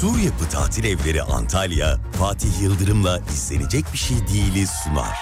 Sur Yapı Tatil Evleri Antalya, Fatih Yıldırım'la izlenecek bir şey değiliz sunar.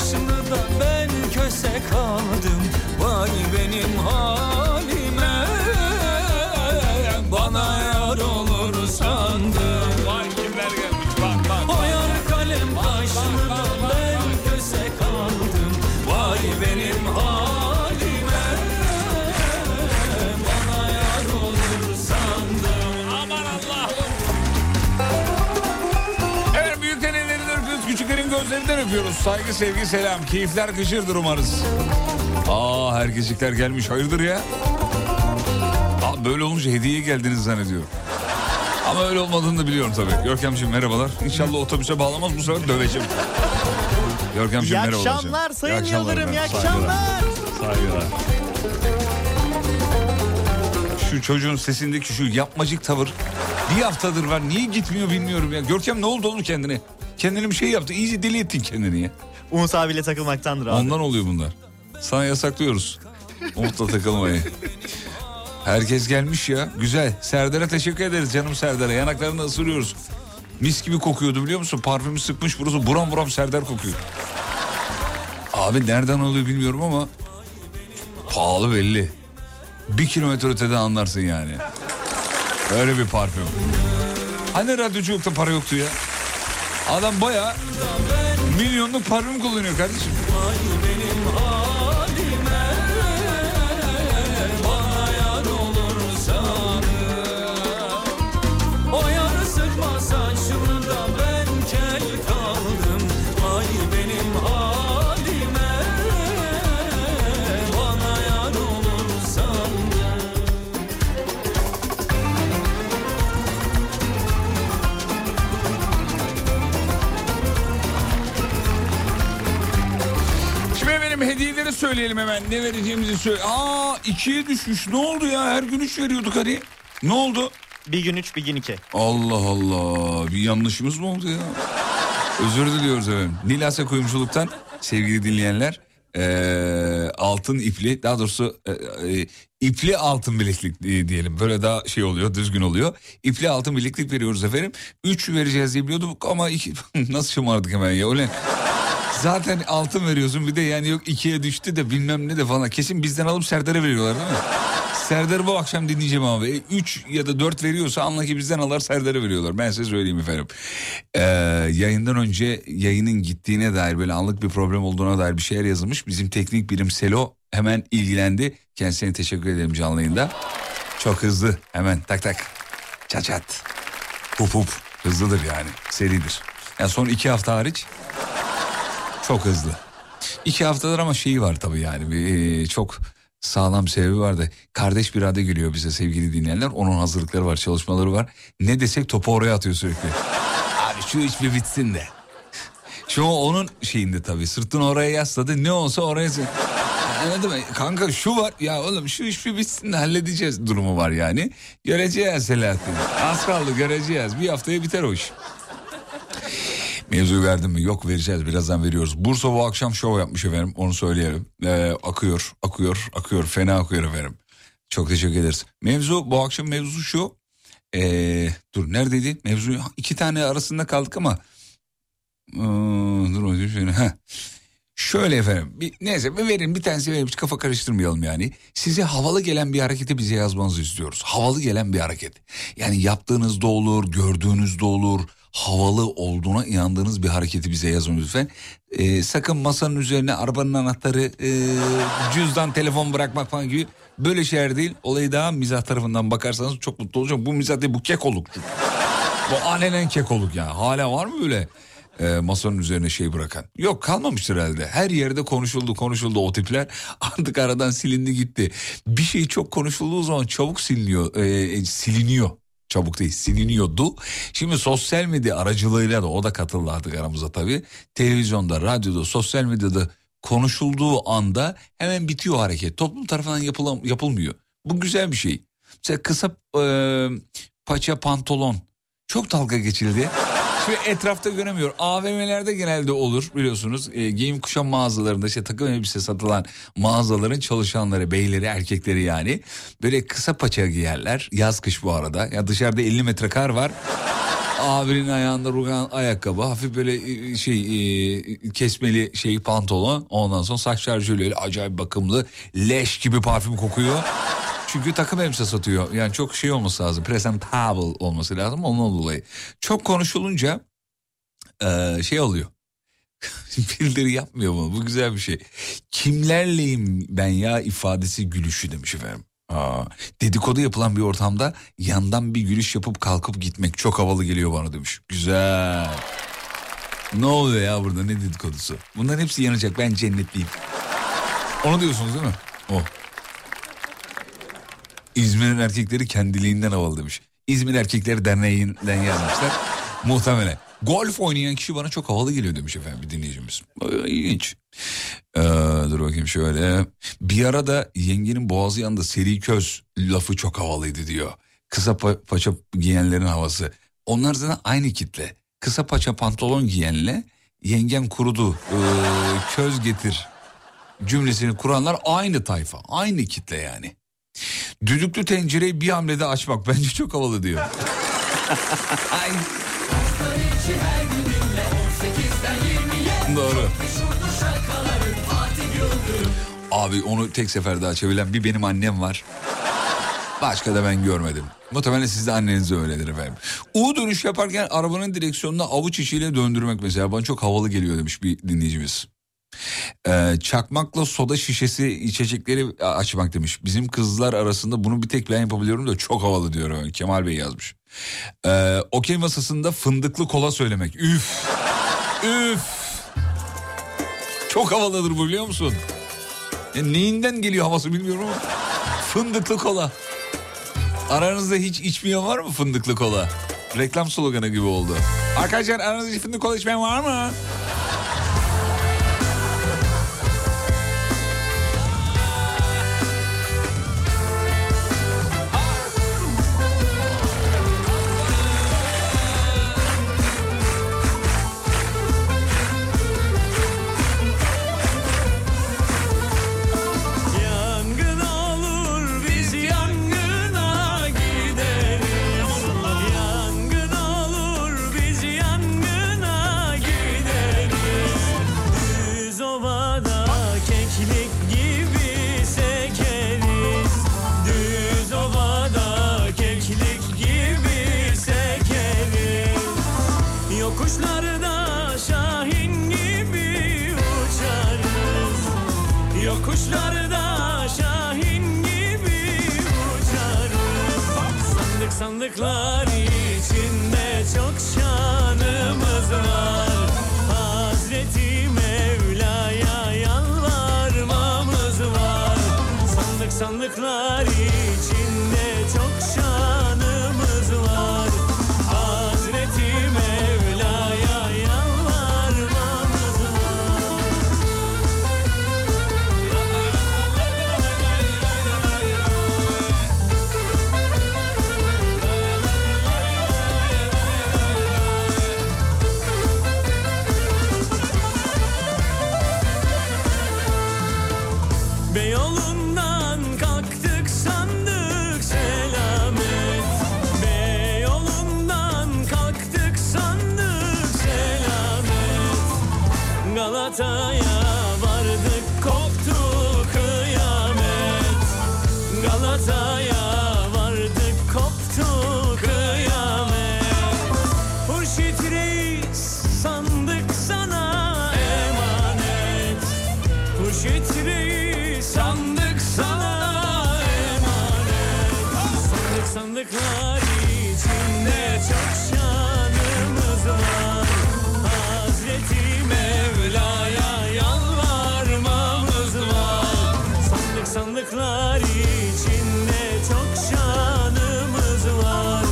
Kaşını da ben köse kaldım. Vay benim halime gözlerinden öpüyoruz. Saygı, sevgi, selam. Keyifler kışırdır umarız. Aa herkeslikler gelmiş hayırdır ya? Aa, böyle olunca hediye geldiniz zannediyorum. Ama öyle olmadığını da biliyorum tabii. Görkemciğim merhabalar. İnşallah otobüse bağlamaz bu sefer döveceğim. Görkemciğim İyi merhabalar. akşamlar Sayın İyi akşamlar Yıldırım, iyi akşamlar. Saygılar. Şu çocuğun sesindeki şu yapmacık tavır bir haftadır var. Niye gitmiyor bilmiyorum ya. Görkem ne oldu oğlum kendine? Kendine bir şey yaptı. İyice deli ettin kendini ya. Umut abiyle takılmaktandır abi. Ondan oluyor bunlar. Sana yasaklıyoruz. Umut'la takılmayı. Herkes gelmiş ya. Güzel. Serdar'a teşekkür ederiz canım Serdar'a. Yanaklarını ısırıyoruz. Mis gibi kokuyordu biliyor musun? Parfümü sıkmış burası buram buram Serdar kokuyor. Abi nereden oluyor bilmiyorum ama pahalı belli. Bir kilometre öteden anlarsın yani. Öyle bir parfüm. Hani radyoculukta para yoktu ya? Adam baya milyonluk parfüm kullanıyor kardeşim. Efendim hediyeleri söyleyelim hemen. Ne vereceğimizi söyle. Aa ikiye düşmüş. Ne oldu ya? Her gün üç veriyorduk hani. Ne oldu? Bir gün üç bir gün iki. Allah Allah. Bir yanlışımız mı oldu ya? Özür diliyoruz efendim. Nilase Kuyumculuk'tan sevgili dinleyenler eee, altın ipli daha doğrusu eee, eee, ipli altın bileklik diye- diyelim. Böyle daha şey oluyor düzgün oluyor. İpli altın bileklik veriyoruz efendim. Üç vereceğiz diye biliyorduk ama iki, nasıl şımardık hemen ya. Öyle Zaten altın veriyorsun bir de yani yok ikiye düştü de bilmem ne de falan. Kesin bizden alıp Serdar'a veriyorlar değil mi? Serdar'ı bu akşam dinleyeceğim abi. 3 ya da 4 veriyorsa anla ki bizden alır Serdar'a veriyorlar. Ben size söyleyeyim efendim. Ee, yayından önce yayının gittiğine dair böyle anlık bir problem olduğuna dair bir şeyler yazılmış. Bizim teknik birim Selo hemen ilgilendi. Kendisine teşekkür ederim canlı yayında. Çok hızlı hemen tak tak çat çat hup hup hızlıdır yani seridir. Yani son iki hafta hariç çok hızlı. İki haftadır ama şeyi var tabii yani bir, e, çok sağlam sebebi var da kardeş bir adı geliyor bize sevgili dinleyenler. Onun hazırlıkları var çalışmaları var. Ne desek topu oraya atıyor sürekli. Abi şu iş bir bitsin de. Şu onun şeyinde tabii sırtını oraya yasladı ne olsa oraya... Anladın mı? Kanka şu var ya oğlum şu iş bir bitsin de halledeceğiz durumu var yani. Göreceğiz Selahattin. Az kaldı göreceğiz. Bir haftaya biter o iş. Mevzuyu verdim mi? Yok vereceğiz. Birazdan veriyoruz. Bursa bu akşam şov yapmış efendim. Onu söyleyelim. Ee, akıyor, akıyor, akıyor. Fena akıyor efendim. Çok teşekkür ederiz. Mevzu bu akşam mevzu şu. Ee, dur neredeydi? Mevzu iki tane arasında kaldık ama. Ee, dur şöyle. Heh. Şöyle efendim. Bir, neyse bir verin bir tanesi verin. Hiç kafa karıştırmayalım yani. Size havalı gelen bir hareketi bize yazmanızı istiyoruz. Havalı gelen bir hareket. Yani yaptığınızda olur, gördüğünüzde olur. Havalı olduğuna inandığınız bir hareketi bize yazın lütfen. Ee, sakın masanın üzerine arabanın anahtarı, e, cüzdan, telefon bırakmak falan gibi böyle şeyler değil. Olayı daha mizah tarafından bakarsanız çok mutlu olacağım. Bu mizah değil bu kekoluk. Bu alenen kekoluk yani. Hala var mı böyle e, masanın üzerine şey bırakan? Yok kalmamıştır herhalde. Her yerde konuşuldu konuşuldu o tipler. Artık aradan silindi gitti. Bir şey çok konuşulduğu zaman çabuk siliniyor. e, siliniyor. Çabuk değil siliniyordu. Şimdi sosyal medya aracılığıyla da o da katıldı artık aramıza tabii. Televizyonda, radyoda, sosyal medyada konuşulduğu anda hemen bitiyor hareket. Toplum tarafından yapılam yapılmıyor. Bu güzel bir şey. Mesela kısa e, paça pantolon çok dalga geçildi. Şimdi etrafta göremiyor. AVM'lerde genelde olur biliyorsunuz. E, giyim kuşam mağazalarında işte takım elbise satılan mağazaların çalışanları, beyleri, erkekleri yani. Böyle kısa paça giyerler. Yaz kış bu arada. Ya dışarıda 50 metre kar var. Abinin ayağında rugan ayakkabı, hafif böyle e, şey e, kesmeli şey pantolon. Ondan sonra saçlar şöyle acayip bakımlı, leş gibi parfüm kokuyor. Çünkü takım elbise satıyor. Yani çok şey olması lazım. Presentable olması lazım ondan dolayı. Çok konuşulunca e, şey oluyor. Bildiri yapmıyor mu? Bu güzel bir şey. Kimlerleyim ben ya ifadesi gülüşü demiş efendim. Aa, dedikodu yapılan bir ortamda yandan bir gülüş yapıp kalkıp gitmek çok havalı geliyor bana demiş. Güzel. Ne oluyor ya burada ne dedikodusu? Bunların hepsi yanacak ben cennetliyim. Onu diyorsunuz değil mi? O. İzmir'in erkekleri kendiliğinden havalı demiş. İzmir Erkekleri Derneği'nden yazmışlar. Muhtemelen. Golf oynayan kişi bana çok havalı geliyor demiş efendim bir dinleyicimiz. İlginç. Ee, dur bakayım şöyle. Bir arada yengenin boğazı yanında seri köz lafı çok havalıydı diyor. Kısa pa- paça giyenlerin havası. Onlar zaten aynı kitle. Kısa paça pantolon giyenle yengem kurudu ee, köz getir cümlesini kuranlar aynı tayfa. Aynı kitle yani. Düdüklü tencereyi bir hamlede açmak bence çok havalı diyor. Doğru. Abi onu tek seferde açabilen bir benim annem var. Başka da ben görmedim. Muhtemelen siz de anneniz de öyledir efendim. U dönüş yaparken arabanın direksiyonunu avuç içiyle döndürmek mesela bana çok havalı geliyor demiş bir dinleyicimiz. Ee, çakmakla soda şişesi içecekleri açmak demiş. Bizim kızlar arasında bunu bir tek ben yapabiliyorum da çok havalı diyor. Kemal Bey yazmış. Ee, okey masasında fındıklı kola söylemek. Üf. Üf. Çok havalıdır bu biliyor musun? Ya neyinden geliyor havası bilmiyorum ama. Fındıklı kola. Aranızda hiç içmeyen var mı fındıklı kola? Reklam sloganı gibi oldu. Arkadaşlar aranızda hiç fındık kola içmeyen var mı? Sandık sana emanet. Sandık sandıklar içinde çok şanımız var. Hazreti Mevla'ya yalvarmamız var. Sandık sandıklar içinde çok şanımız var.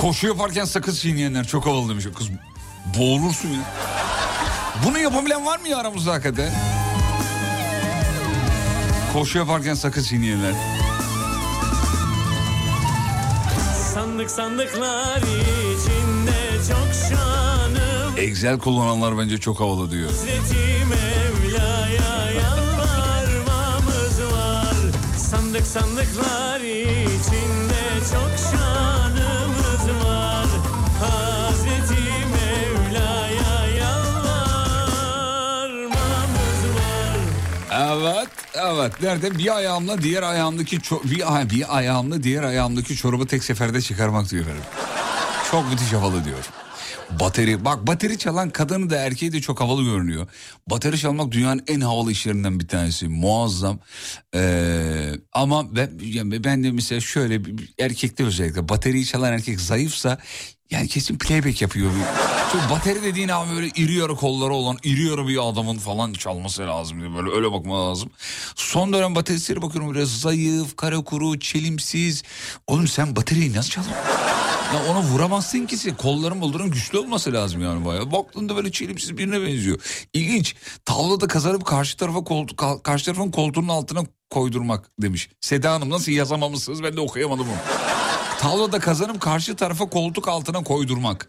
Koşu yaparken sakız çiğneyenler çok havalı demiş. Kız boğulursun ya. Bunu yapabilen var mı ya aramızda hakikaten? Koşu yaparken sakız çiğneyenler. Sandık sandıklar içinde çok şanım Excel kullananlar bence çok havalı diyor. Sandık sandıklar içinde Evet, evet. Nerede? Bir ayağımla diğer ayağımdaki ço- bir, ay- bir ayağımla diğer ayağımdaki çorabı tek seferde çıkarmak diyor efendim. Çok müthiş havalı diyor. Bateri, bak bateri çalan kadını da erkeği de çok havalı görünüyor. Bateri çalmak dünyanın en havalı işlerinden bir tanesi. Muazzam. Ee, ama ben, yani ben de mesela şöyle bir- bir erkekte özellikle bateriyi çalan erkek zayıfsa yani kesin playback yapıyor. Çünkü bateri dediğin abi böyle iri yarı kolları olan iri yarı bir adamın falan çalması lazım. diye Böyle öyle bakma lazım. Son dönem bateristlere bakıyorum biraz zayıf, kara kuru, çelimsiz. Oğlum sen bataryayı nasıl çalıyorsun? Ya ona vuramazsın ki sen. Kolların bolların güçlü olması lazım yani bayağı. Baktığında böyle çelimsiz birine benziyor. İlginç. Tavlada kazanıp karşı tarafa koltuk, ka- karşı tarafın koltuğunun altına koydurmak demiş. Seda Hanım nasıl yazamamışsınız ben de okuyamadım onu. Tavlada kazanıp karşı tarafa koltuk altına koydurmak.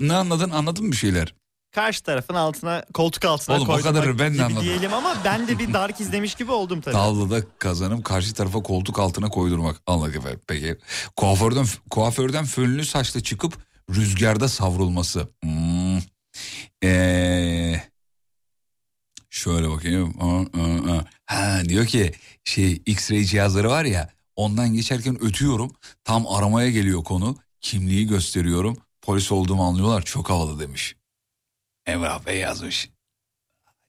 Ne anladın? Anladın mı bir şeyler? Karşı tarafın altına koltuk altına Oğlum o koydurmak kadarı ben de anladım. diyelim ama ben de bir dark izlemiş gibi oldum tabii. Tavlada kazanıp karşı tarafa koltuk altına koydurmak. Anladık efendim. Peki. Kuaförden, kuaförden fönlü saçla çıkıp rüzgarda savrulması. Hmm. Ee, şöyle bakayım. Ha, diyor ki şey X-ray cihazları var ya ondan geçerken ötüyorum. Tam aramaya geliyor konu. Kimliği gösteriyorum. Polis olduğumu anlıyorlar. Çok havalı demiş. Emrah Bey yazmış.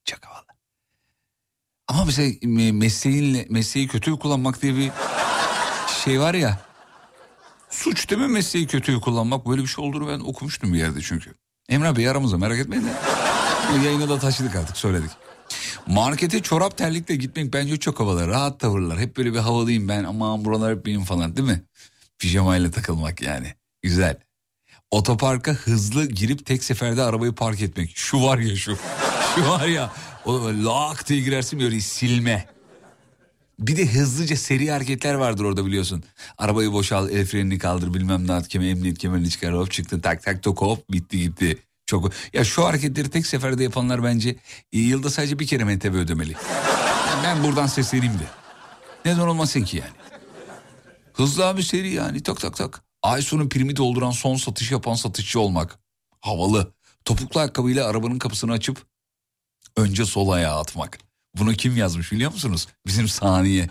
Çok havalı. Ama mesela me- mesleğinle mesleği kötü kullanmak diye bir şey var ya. Suç değil mi mesleği kötü kullanmak? Böyle bir şey olduğunu ben okumuştum bir yerde çünkü. Emrah Bey aramızda merak etmeyin de. Yayına da taşıdık artık söyledik. Markete çorap terlikle gitmek bence çok havalı. Rahat tavırlar. Hep böyle bir havalıyım ben aman buralar hep benim falan değil mi? Pijamayla takılmak yani. Güzel. Otoparka hızlı girip tek seferde arabayı park etmek. Şu var ya şu. Şu var ya. O lak diye girersin böyle silme. Bir de hızlıca seri hareketler vardır orada biliyorsun. Arabayı boşal, el frenini kaldır, bilmem ne at, kemer, emniyet kemerini çıkar, hop çıktı, tak tak tok hop, bitti gitti. Çok Ya şu hareketleri tek seferde yapanlar bence e, yılda sadece bir kere mentebe ödemeli. Ben buradan sesleneyim de. Neden olmasın ki yani? Hızlı abi seri yani tak tak tak. Ay sonu primi dolduran son satış yapan satışçı olmak. Havalı. Topuklu ayakkabıyla arabanın kapısını açıp önce sol ayağa atmak. Bunu kim yazmış biliyor musunuz? Bizim Saniye.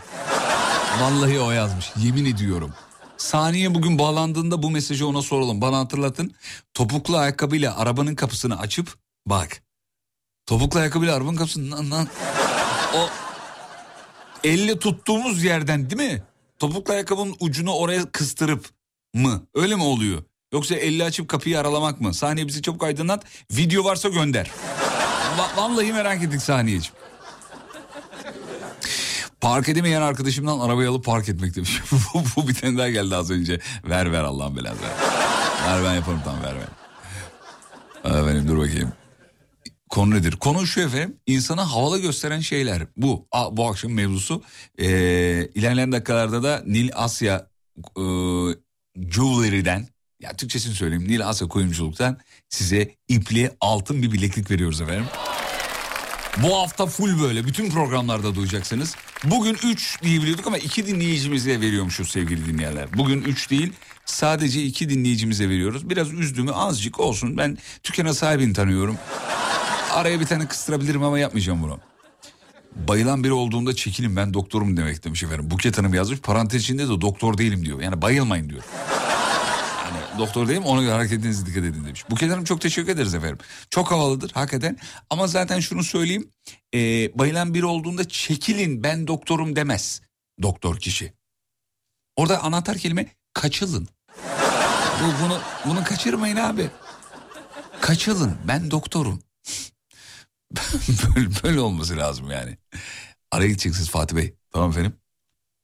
Vallahi o yazmış yemin ediyorum. Saniye bugün bağlandığında bu mesajı ona soralım. Bana hatırlatın. Topuklu ayakkabıyla arabanın kapısını açıp bak. Topuklu ayakkabıyla arabanın kapısını lan, o elle tuttuğumuz yerden değil mi? Topuklu ayakkabının ucunu oraya kıstırıp mı? Öyle mi oluyor? Yoksa elle açıp kapıyı aralamak mı? Saniye bizi çabuk aydınlat. Video varsa gönder. Va- vallahi merak ettik saniyeciğim. Park edemeyen arkadaşımdan arabayı alıp park etmek demiş. bu, bu bir tane daha geldi az önce. Ver ver Allah'ın belası ver. ver ben yaparım tamam ver ver. Efendim dur bakayım. Konu nedir? Konu şu efendim. insana havalı gösteren şeyler. Bu. Aa, bu akşam mevzusu. Ee, ilerleyen dakikalarda da Nil Asya e, Jewelry'den ya Türkçesini söyleyeyim. Nil Asya Kuyumculuk'tan size ipli altın bir bileklik veriyoruz efendim. Bu hafta full böyle bütün programlarda duyacaksınız. Bugün 3 diyebiliyorduk ama 2 dinleyicimize veriyormuşuz sevgili dinleyenler. Bugün 3 değil sadece 2 dinleyicimize veriyoruz. Biraz üzdüğümü azıcık olsun. Ben dükkana sahibini tanıyorum. Araya bir tane kıstırabilirim ama yapmayacağım bunu. Bayılan biri olduğunda çekilin ben doktorum demek demiş efendim. Buket Hanım yazmış parantez içinde de doktor değilim diyor. Yani bayılmayın diyor. Doktor değilim ona göre hareketinize dikkat edin demiş. Buket Hanım çok teşekkür ederiz efendim. Çok havalıdır hakikaten. Ama zaten şunu söyleyeyim. e, bayılan biri olduğunda çekilin ben doktorum demez. Doktor kişi. Orada anahtar kelime kaçılın. Bu, bunu, bunu kaçırmayın abi. Kaçılın ben doktorum. böyle, böyle olması lazım yani. Araya gideceksiniz Fatih Bey. Tamam efendim.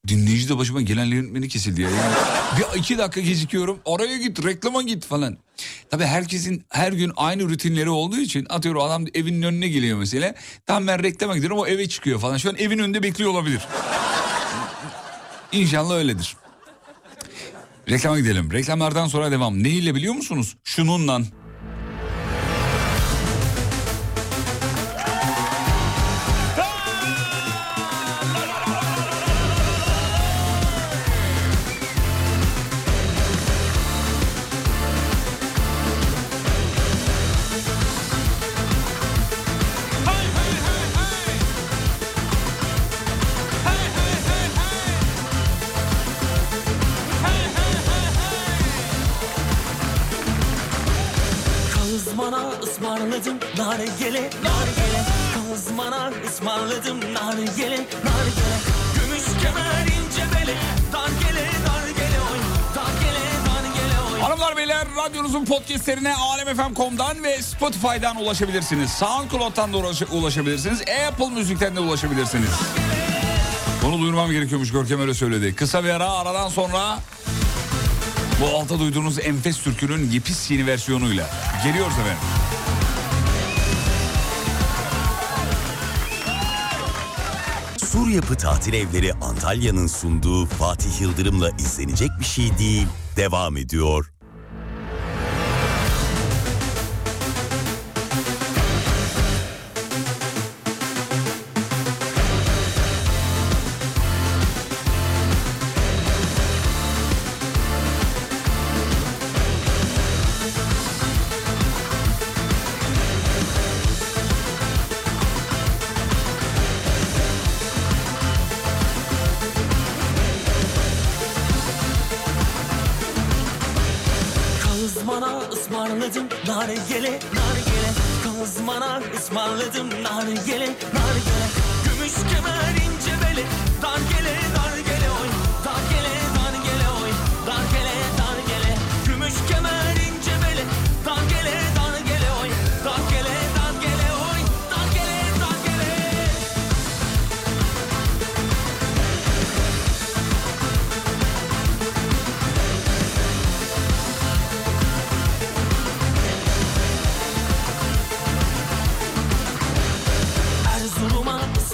Dinleyici de başıma gelenlerin beni kesildi ya. Yani bir iki dakika gecikiyorum. Oraya git reklama git falan. Tabii herkesin her gün aynı rutinleri olduğu için atıyorum adam evinin önüne geliyor mesela. Tam ben reklama gidiyorum o eve çıkıyor falan. Şu an evin önünde bekliyor olabilir. İnşallah öyledir. Reklama gidelim. Reklamlardan sonra devam. Ne ile biliyor musunuz? Şununla. Spotify'dan ulaşabilirsiniz. SoundCloud'dan da ulaş- ulaşabilirsiniz. Apple Müzik'ten de ulaşabilirsiniz. Bunu duyurmam gerekiyormuş Görkem öyle söyledi. Kısa bir ara aradan sonra bu alta duyduğunuz enfes türkünün yepis yeni versiyonuyla geliyoruz efendim. Sur Yapı Tatil Evleri Antalya'nın sunduğu Fatih Yıldırım'la izlenecek bir şey değil devam ediyor.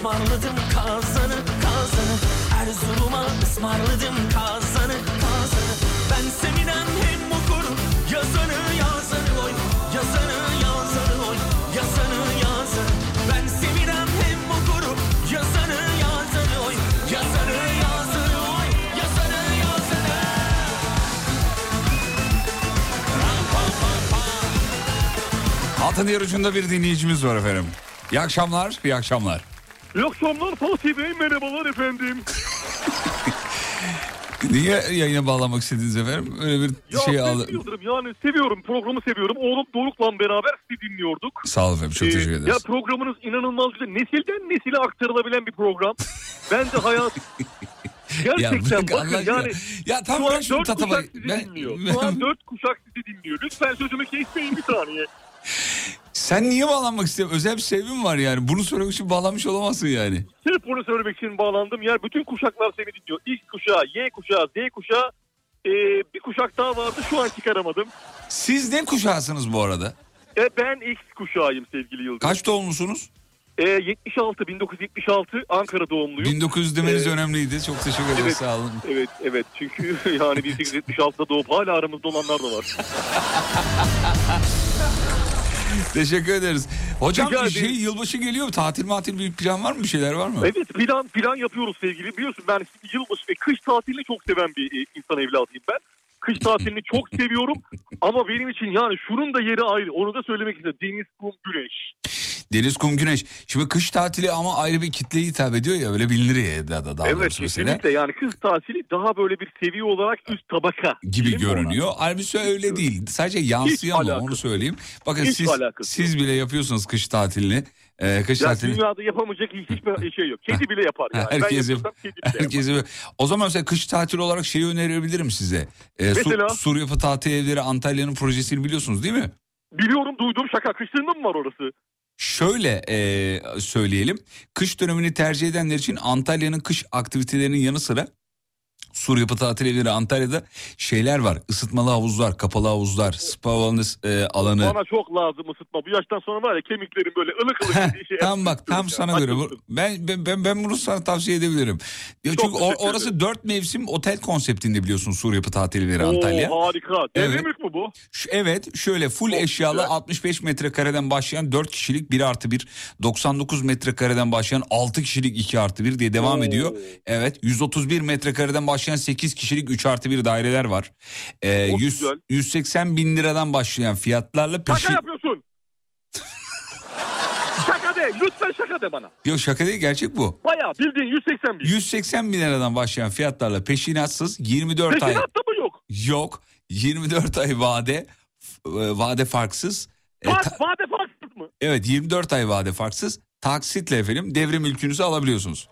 Ismarladım kazanı kazanı. Erzurum'a ısmarladım kazanı kazanı. Ben seminen hem okurum yazanı yazanı oy. Yazanı yazanı oy. Yazanı yazanı. Ben seminen hem okurum yazanı yazanı oy. Yazanı yazanı oy. Yazanı yazanı. Altın diğer bir dinleyicimiz var efendim. İyi akşamlar, iyi akşamlar. İyi akşamlar Fatih Bey, merhabalar efendim. Niye yayına bağlamak istediniz efendim? Öyle bir Ya şey ben aldı. Yıldırım yani seviyorum, programı seviyorum. Oğlum Doruk'la beraber sizi dinliyorduk. Sağ olun efendim, çok Ee, teşekkür Ya ederiz. programınız inanılmaz güzel. Nesilden nesile aktarılabilen bir program. Ben de hayat... Gerçekten Allah bakın yani... Ya tam Şu an dört tatamayı. kuşak sizi Ben- dinliyor. Şu an dört kuşak sizi dinliyor. Lütfen sözümü kesmeyin bir saniye. Sen niye bağlanmak istiyorsun? Özel bir sebebin var yani. Bunu söylemek için bağlanmış olamazsın yani. Sırf bunu söylemek için bağlandım. Ya bütün kuşaklar seni dinliyor. X kuşağı, Y kuşağı, Z kuşağı. Ee, bir kuşak daha vardı şu an çıkaramadım. Siz ne kuşağısınız bu arada? E, ben X kuşağıyım sevgili Yıldırım. Kaç doğumlusunuz? E, 76, 1976 Ankara doğumluyum. 1900 demeniz Ee, önemliydi. Çok teşekkür ederiz. evet. Sağ olun. Evet, evet. Çünkü yani 1876'da doğup hala aramızda olanlar da var. Teşekkür ederiz. Hocam Rica şey ederim. yılbaşı geliyor. Tatil matil bir plan var mı? Bir şeyler var mı? Evet plan plan yapıyoruz sevgili. Biliyorsun ben şimdi yılbaşı ve kış tatilini çok seven bir e, insan evladıyım ben. Kış tatilini çok seviyorum ama benim için yani şunun da yeri ayrı. Onu da söylemek istedim. Deniz, kum, güneş. Deniz, kum, güneş. Şimdi kış tatili ama ayrı bir kitleye hitap ediyor ya. Öyle bilinir ya da, da daha evet doğrusu mesela. kesinlikle yani kış tatili daha böyle bir seviye olarak üst tabaka. gibi Değil görünüyor. Halbuki öyle değil. Sadece yansıyor ama onu söyleyeyim. Bakın Hiç siz siz bile yapıyorsunuz kış tatilini. Ee, kış Ya tatilini dünyada yapamayacak hiçbir şey yok. Kedi bile yapar yani. ben Herkes yap- yapıyorsam kedi bile yapar. herkese o zaman mesela kış tatili olarak şeyi önerebilirim size. Ee, Sur, Mesela? Sur Yapı Tatil Evleri Antalya'nın projesini biliyorsunuz değil mi? Biliyorum duydum şaka. Kışlığında mı var orası? Şöyle e, söyleyelim. Kış dönemini tercih edenler için Antalya'nın kış aktivitelerinin yanı sıra Sur Yapı Tatil Evleri Antalya'da şeyler var. Isıtmalı havuzlar, kapalı havuzlar, spa wellness, e, alanı. Bana çok lazım ısıtma. Bu yaştan sonra var ya kemiklerim böyle ılık ılık şey. tam bak tam sana göre. Bu- Ben, ben, ben, bunu sana tavsiye edebilirim. Ya çünkü or- orası dört mevsim otel konseptinde biliyorsun Sur Yapı Tatil Evleri Antalya. Oo, harika. Devre Evet. mülk mü bu? Şu- Evet şöyle full Çok eşyalı güzel. 65 metrekareden başlayan 4 kişilik 1 artı 1 99 metrekareden başlayan 6 kişilik 2 artı 1 diye devam Oo. ediyor. Evet 131 metrekareden başlayan 8 kişilik 3 artı 1 daireler var. Ee, Çok 100, güzel. 180 bin liradan başlayan fiyatlarla peşin... Şaka yapıyorsun. şaka de. Lütfen şaka de bana. Yok şaka değil gerçek bu. Bayağı bildiğin 180 bin. 180 bin liradan başlayan fiyatlarla peşinatsız 24 ay Peşinatta mı yok? yok 24 ay vade e, vade farksız E, Bak ta- vade farksız mı? evet 24 ay vade farksız taksitle efendim devre mülkünüzü alabiliyorsunuz.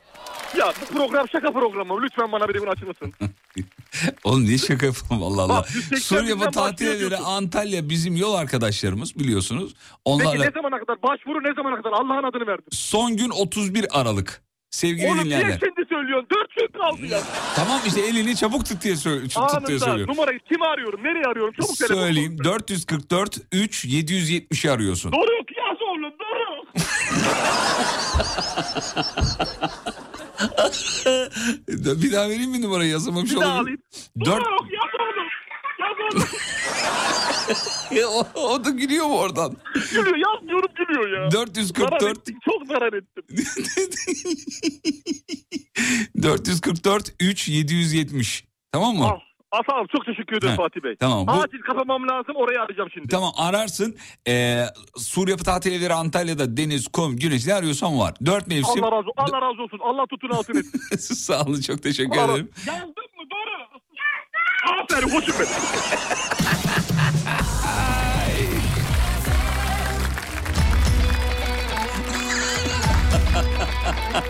Ya bu program şaka programı. Lütfen bana bir bunu açır mısın? Oğlum niye şaka yapalım Allah Allah. Bak, 180 Suriye binden tatil evleri. Antalya bizim yol arkadaşlarımız biliyorsunuz. Peki Onlarla ne zamana kadar? Başvuru ne zamana kadar? Allah'ın adını verdim. son gün 31 Aralık. Sevgili niye dinleyenler. şimdi söylüyorsun? Dört gün kaldı ya. Tamam işte elini çabuk tut diye, sö- tut diye Anında söylüyorum. numarayı kimi arıyorum? Nereye arıyorum? Çabuk. Söyleyeyim 444 3 770'i arıyorsun. Doruk oğlum Doruk. Bir daha vereyim mi numarayı yazamamış Bir daha olabilir. alayım. Dört... Doruk yaz oğlum. Yaz oğlum. o, o da gülüyor mu oradan? Gülüyor yaz diyorum gülüyor ya. Zarar 444 ettim, çok zarar ettim. 444 3 770. Tamam mı? Ah, sağ çok teşekkür ederim He, Fatih Bey. tamam, bu- Acil kapamam lazım orayı arayacağım şimdi. Tamam ararsın. Ee, Sur Yapı Tatil Evleri Antalya'da deniz, kum, güneş ne arıyorsan var. Dört mevsim. Allah razı, Allah razı olsun. Allah tutun altın etsin. Sağ olun çok teşekkür Allah- ederim. Yazdın mı Doruk? Aferin koçum benim.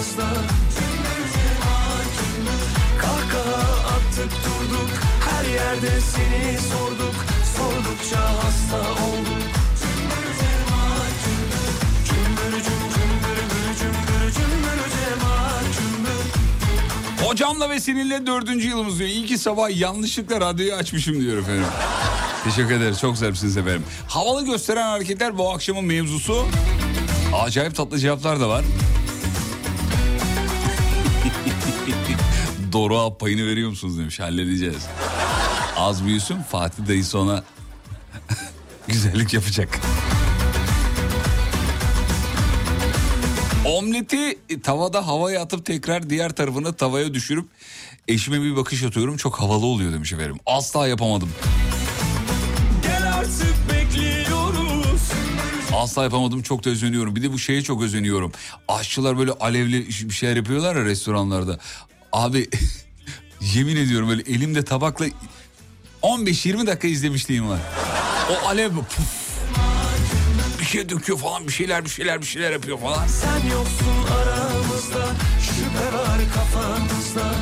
Her yerde seni sorduk Sordukça hasta olduk Hocamla ve seninle dördüncü yılımız diyor. İyi ki sabah yanlışlıkla radyoyu açmışım diyor efendim. Teşekkür ederiz. Çok zarifsiniz efendim. Havalı gösteren hareketler bu akşamın mevzusu. Acayip tatlı cevaplar da var. Doruk'a payını veriyor musunuz demiş. Halledeceğiz. Az büyüsün Fatih dayısı ona güzellik yapacak. Omleti tavada havaya atıp tekrar diğer tarafını tavaya düşürüp eşime bir bakış atıyorum. Çok havalı oluyor demiş efendim. Asla yapamadım. Gel artık bekliyoruz Asla yapamadım çok da özeniyorum. Bir de bu şeye çok özeniyorum. Aşçılar böyle alevli bir şeyler yapıyorlar ya restoranlarda. Abi Yemin ediyorum böyle elimde tabakla 15-20 dakika izlemişliğim var. O alev puf. Bir şey döküyor falan bir şeyler bir şeyler bir şeyler yapıyor falan. Sen yoksun aramızda Şüphe var kafamızda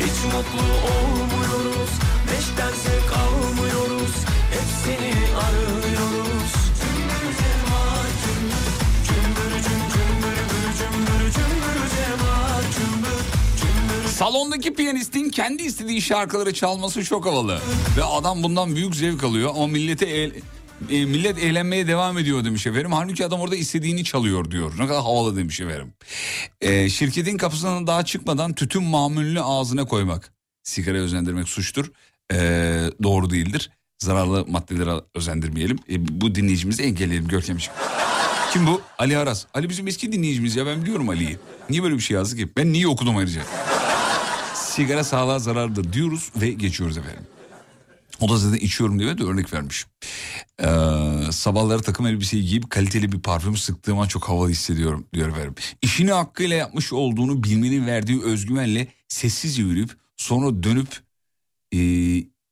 Hiç mutlu olmuyoruz Salondaki piyanistin kendi istediği şarkıları çalması çok havalı. Ve adam bundan büyük zevk alıyor ama millete el- e, millet eğlenmeye devam ediyor demiş efendim. Halbuki adam orada istediğini çalıyor diyor. Ne kadar havalı demiş efendim. E, şirketin kapısından daha çıkmadan tütün mamulünü ağzına koymak. Sigara özendirmek suçtur. E, doğru değildir. Zararlı maddelere özendirmeyelim. E, bu dinleyicimizi engelleyelim Görkemciğim. Kim bu? Ali Aras. Ali bizim eski dinleyicimiz ya ben biliyorum Ali'yi. Niye böyle bir şey yazdı ki? Ben niye okudum ayrıca? Sigara sağlığa zararlıdır diyoruz ve geçiyoruz efendim. O da zaten içiyorum diye de örnek vermiş. Ee, sabahları takım elbiseyi giyip kaliteli bir parfüm sıktığım an çok havalı hissediyorum diyor efendim. İşini hakkıyla yapmış olduğunu bilmenin verdiği özgüvenle sessizce yürüyüp sonra dönüp ee,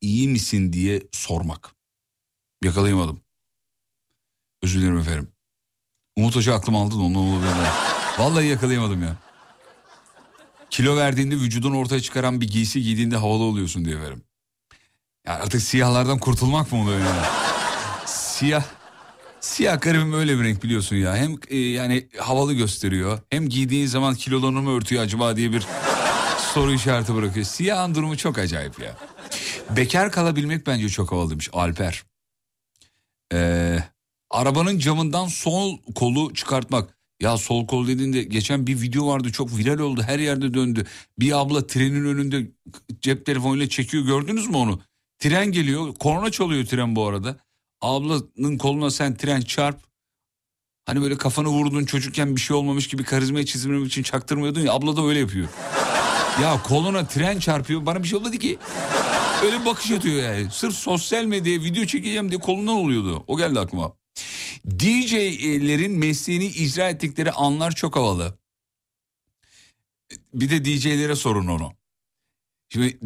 iyi misin diye sormak. Yakalayamadım. Özür dilerim efendim. Umut Hoca aklım aldı da ondan olabilir. Vallahi yakalayamadım ya. Kilo verdiğinde vücudunu ortaya çıkaran bir giysi giydiğinde havalı oluyorsun diye verim. Ya artık siyahlardan kurtulmak mı oluyor yani? Siyah. Siyah garibim öyle bir renk biliyorsun ya. Hem e, yani havalı gösteriyor. Hem giydiğin zaman kilolarını mı örtüyor acaba diye bir soru işareti bırakıyor. Siyahın durumu çok acayip ya. Bekar kalabilmek bence çok havalı Alper. Ee, arabanın camından sol kolu çıkartmak. Ya sol kol dediğinde geçen bir video vardı çok viral oldu her yerde döndü. Bir abla trenin önünde cep telefonuyla çekiyor gördünüz mü onu? Tren geliyor korna çalıyor tren bu arada. Ablanın koluna sen tren çarp. Hani böyle kafanı vurdun çocukken bir şey olmamış gibi karizmayı çizmemek için çaktırmıyordun ya abla da öyle yapıyor. ya koluna tren çarpıyor bana bir şey olmadı ki. Öyle bir bakış atıyor yani. Sırf sosyal medyaya video çekeceğim diye kolundan oluyordu. O geldi aklıma. DJ'lerin mesleğini icra ettikleri anlar çok havalı. Bir de DJ'lere sorun onu. Şimdi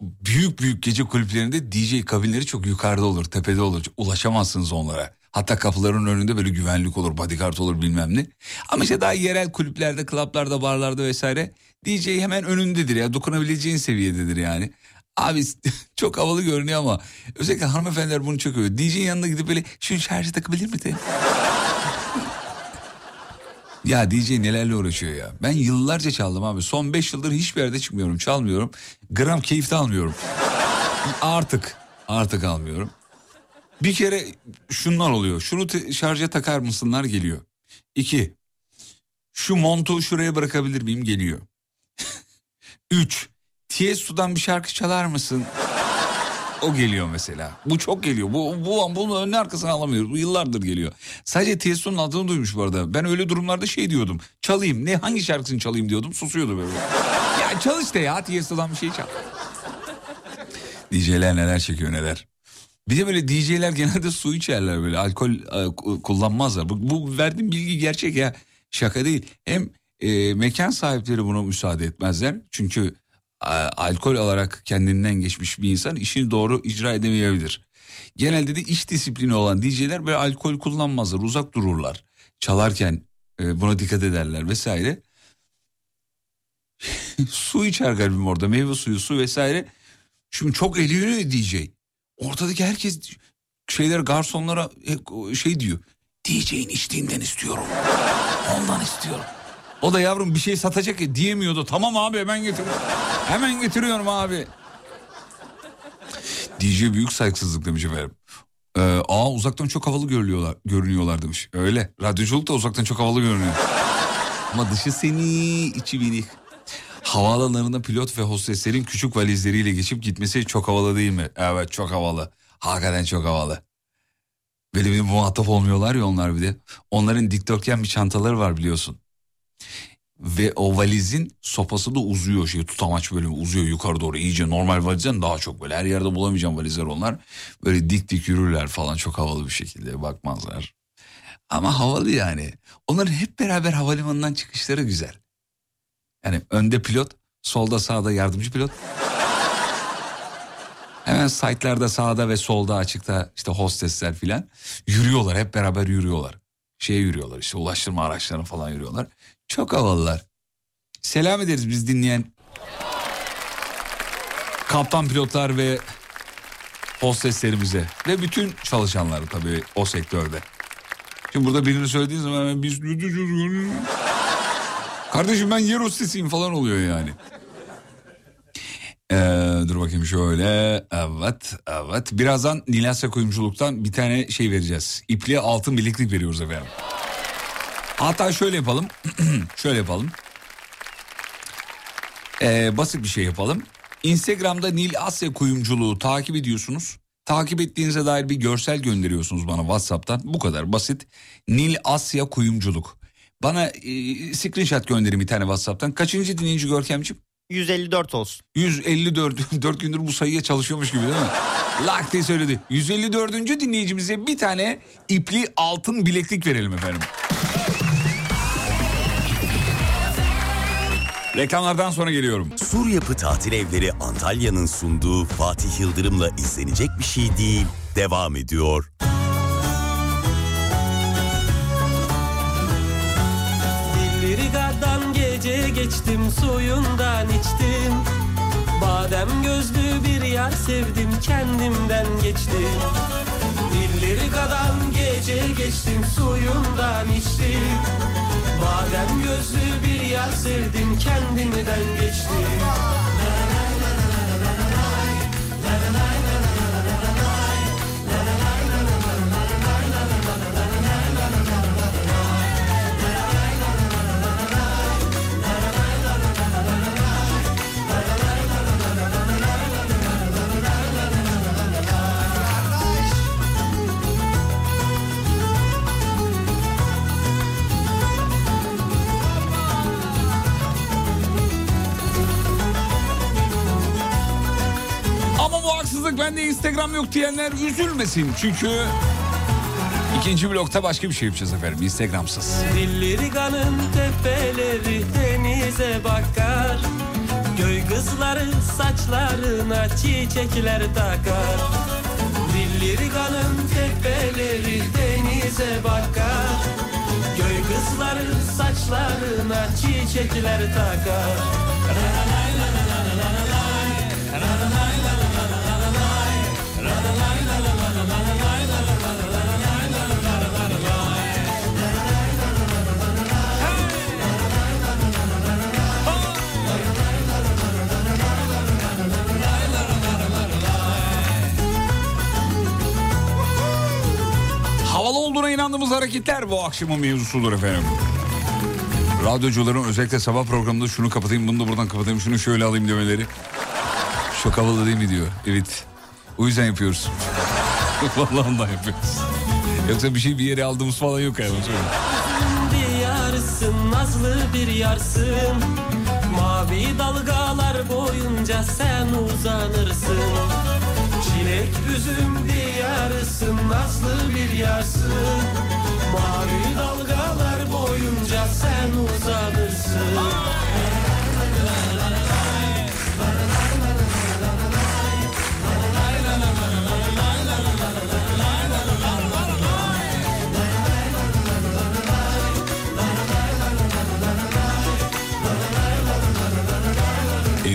büyük büyük gece kulüplerinde DJ kabinleri çok yukarıda olur, tepede olur. Ulaşamazsınız onlara. Hatta kapıların önünde böyle güvenlik olur, bodyguard olur bilmem ne. Ama işte daha yerel kulüplerde, klaplarda, barlarda vesaire DJ hemen önündedir ya. Dokunabileceğin seviyededir yani. Abi çok havalı görünüyor ama özellikle hanımefendiler bunu çok övüyor. DJ'nin yanına gidip böyle şunu şarjı takabilir mi de? ya DJ nelerle uğraşıyor ya. Ben yıllarca çaldım abi. Son 5 yıldır hiçbir yerde çıkmıyorum. Çalmıyorum. Gram keyif de almıyorum. Artık. Artık almıyorum. Bir kere şunlar oluyor. Şunu şarja takar mısınlar geliyor. İki. Şu montu şuraya bırakabilir miyim geliyor. Üç. Tiesto'dan bir şarkı çalar mısın? O geliyor mesela. Bu çok geliyor. Bu, bu bunun önüne arkasını alamıyoruz. Bu yıllardır geliyor. Sadece Tiesto'nun adını duymuş bu arada. Ben öyle durumlarda şey diyordum. Çalayım. Ne hangi şarkısını çalayım diyordum. Susuyordu böyle. ya çal işte ya Tiesto'dan bir şey çal. DJ'ler neler çekiyor neler. Bir de böyle DJ'ler genelde su içerler böyle. Alkol e, kullanmazlar. Bu, bu verdiğim bilgi gerçek ya. Şaka değil. Hem e, mekan sahipleri buna müsaade etmezler. Çünkü alkol olarak kendinden geçmiş bir insan işini doğru icra edemeyebilir. Genelde de iş disiplini olan DJ'ler böyle alkol kullanmazlar, uzak dururlar. Çalarken e, buna dikkat ederler vesaire. su içer garibim orada, meyve suyu, su vesaire. Şimdi çok eğleniyor DJ. Ortadaki herkes şeyler garsonlara şey diyor. DJ'in içtiğinden istiyorum. Ondan istiyorum. O da yavrum bir şey satacak ya diyemiyordu. Tamam abi hemen getiriyorum. Hemen getiriyorum abi. DJ büyük saygısızlık demiş efendim. Ee, aa uzaktan çok havalı görünüyorlar, görünüyorlar demiş. Öyle. Radyoculuk da uzaktan çok havalı görünüyor. Ama dışı seni içi binik. Havaalanlarında pilot ve hosteslerin küçük valizleriyle geçip gitmesi çok havalı değil mi? Evet çok havalı. Hakikaten çok havalı. Böyle bir muhatap olmuyorlar ya onlar bir de. Onların dikdörtgen bir çantaları var biliyorsun. Ve o valizin sopası da uzuyor şey tutamaç böyle uzuyor yukarı doğru iyice normal valizden daha çok böyle her yerde bulamayacağım valizler onlar. Böyle dik dik yürürler falan çok havalı bir şekilde bakmazlar. Ama havalı yani. Onların hep beraber havalimanından çıkışları güzel. Yani önde pilot Solda sağda yardımcı pilot. Hemen site'larda sağda ve solda açıkta işte hostesler filan yürüyorlar hep beraber yürüyorlar. Şeye yürüyorlar işte ulaştırma araçlarına falan yürüyorlar. Çok havalılar. Selam ederiz biz dinleyen kaptan pilotlar ve hosteslerimize ve bütün çalışanları tabii o sektörde. Şimdi burada birini söylediğin zaman hemen biz kardeşim ben yer hostesiyim falan oluyor yani. Ee, dur bakayım şöyle. Evet, evet. Birazdan Nilasya Kuyumculuk'tan bir tane şey vereceğiz. İpliğe altın bileklik veriyoruz efendim. Hatta şöyle yapalım. şöyle yapalım. Ee, basit bir şey yapalım. Instagram'da Nil Asya Kuyumculuğu takip ediyorsunuz. Takip ettiğinize dair bir görsel gönderiyorsunuz bana WhatsApp'tan. Bu kadar basit. Nil Asya Kuyumculuk. Bana e, screenshot gönderin bir tane WhatsApp'tan. Kaçıncı dinleyici Görkemciğim? 154 olsun. 154 4 gündür bu sayıya çalışıyormuş gibi değil mi? Lak diye söyledi. 154. dinleyicimize bir tane ipli altın bileklik verelim efendim. Reklamlardan sonra geliyorum. Sur Yapı Tatil Evleri Antalya'nın sunduğu Fatih Yıldırım'la izlenecek bir şey değil. Devam ediyor. Dillirigadan gece geçtim suyundan içtim Badem gözlü bir yar sevdim kendimden geçtim Dillirigadan gece geçtim suyundan içtim Badem gözlü bir yar sevdim kendimden geçtim Ama bende Instagram yok diyenler üzülmesin. Çünkü ikinci blokta başka bir şey yapacağız efendim Instagramsız. Dilliriganın tepeleri denize bakar Göy kızları saçlarına çiçekler takar Dilliriganın tepeleri denize bakar Göy kızları saçlarına çiçekler takar olduğuna inandığımız hareketler bu akşamın mevzusudur efendim. Radyocuların özellikle sabah programında şunu kapatayım bunu da buradan kapatayım şunu şöyle alayım demeleri. Çok havalı değil mi diyor. Evet. O yüzden yapıyoruz. Vallahi ondan yapıyoruz. Yoksa bir şey bir yere aldığımız falan yok yani. Bir yarsın nazlı bir yarsın Mavi dalgalar boyunca sen uzanırsın Çilek üzüm diyarısın nazlı bir yarsın. Mavi dalgalar boyunca sen uzanırsın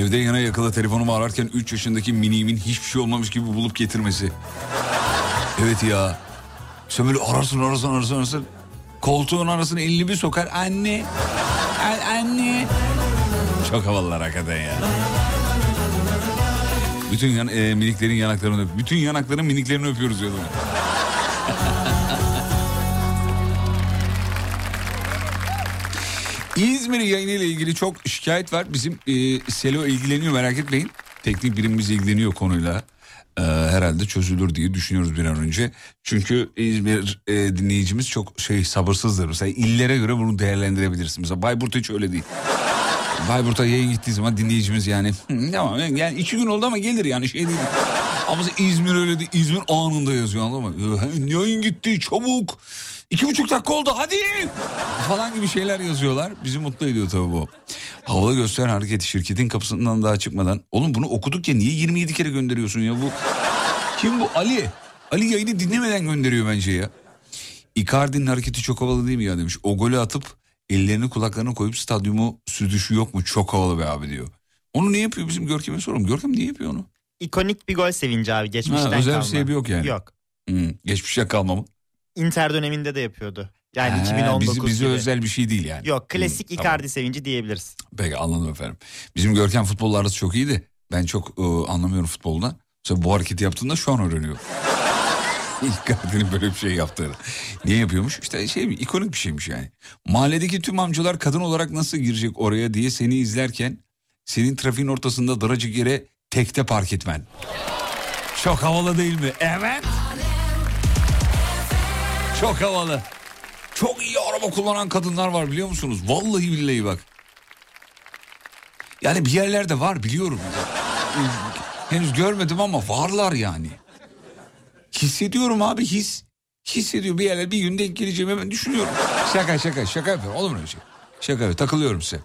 Evde yana yakıla telefonumu ararken 3 yaşındaki miniğimin hiçbir şey olmamış gibi bulup getirmesi. Evet ya. Sen böyle ararsın ararsın ararsın ararsın. Koltuğun arasına elini bir sokar. Anne. An- anne. Çok havalılar hakikaten ya. Bütün yan, e, miniklerin yanaklarını öp. Bütün yanakların miniklerini öpüyoruz diyorlar. İzmir yayını ile ilgili çok şikayet var. Bizim e, Selo ilgileniyor merak etmeyin. Teknik birimimiz ilgileniyor konuyla. E, herhalde çözülür diye düşünüyoruz bir an önce. Çünkü İzmir e, dinleyicimiz çok şey sabırsızdır. Mesela illere göre bunu değerlendirebilirsin. Mesela Bayburt hiç öyle değil. Bayburt'a yayın gittiği zaman dinleyicimiz yani "Hı, tamam yani iki gün oldu ama gelir yani şey değil. Ama İzmir öyle değil. İzmir anında yazıyor anladın mı? "Ee, Yayın gitti çabuk. İki buçuk dakika oldu hadi falan gibi şeyler yazıyorlar. Bizi mutlu ediyor tabii bu. Havalı gösteren hareketi şirketin kapısından daha çıkmadan. Oğlum bunu okuduk ya niye 27 kere gönderiyorsun ya bu? Kim bu? Ali. Ali yayını dinlemeden gönderiyor bence ya. Icardi'nin hareketi çok havalı değil mi ya demiş. O golü atıp ellerini kulaklarına koyup stadyumu süzüşü yok mu? Çok havalı be abi diyor. Onu ne yapıyor bizim Görkem'e soralım. Görkem niye yapıyor onu? İkonik bir gol sevinci abi geçmişten Ha, özel kalma. bir sebebi yok yani. Yok. Hmm, geçmişe kalma mı? Inter döneminde de yapıyordu. Yani Ha, 2019 bizi, bize gibi. özel bir şey değil yani. Yok klasik Hmm, Icardi tamam. sevinci diyebiliriz. Peki anladım efendim. Bizim Görkem futbolla arası çok iyiydi. Ben çok e, anlamıyorum futboldan. Mesela bu hareketi yaptığında şu an öğreniyorum. Icardi'nin böyle bir şey yaptığını. Niye yapıyormuş? İşte şey ikonik bir şeymiş yani. Mahalledeki tüm amcalar kadın olarak nasıl girecek oraya diye seni izlerken senin trafiğin ortasında daracık yere tekte park etmen. Çok havalı değil mi? Evet. Çok havalı. Çok iyi araba kullanan kadınlar var biliyor musunuz? Vallahi billahi bak. Yani bir yerlerde var biliyorum. Henüz görmedim ama varlar yani. Hissediyorum abi his. Hissediyor bir yerler bir gün denk geleceğimi hemen düşünüyorum. Şaka şaka şaka yapıyorum olur mu öyle şey? Şaka yapıyorum takılıyorum size.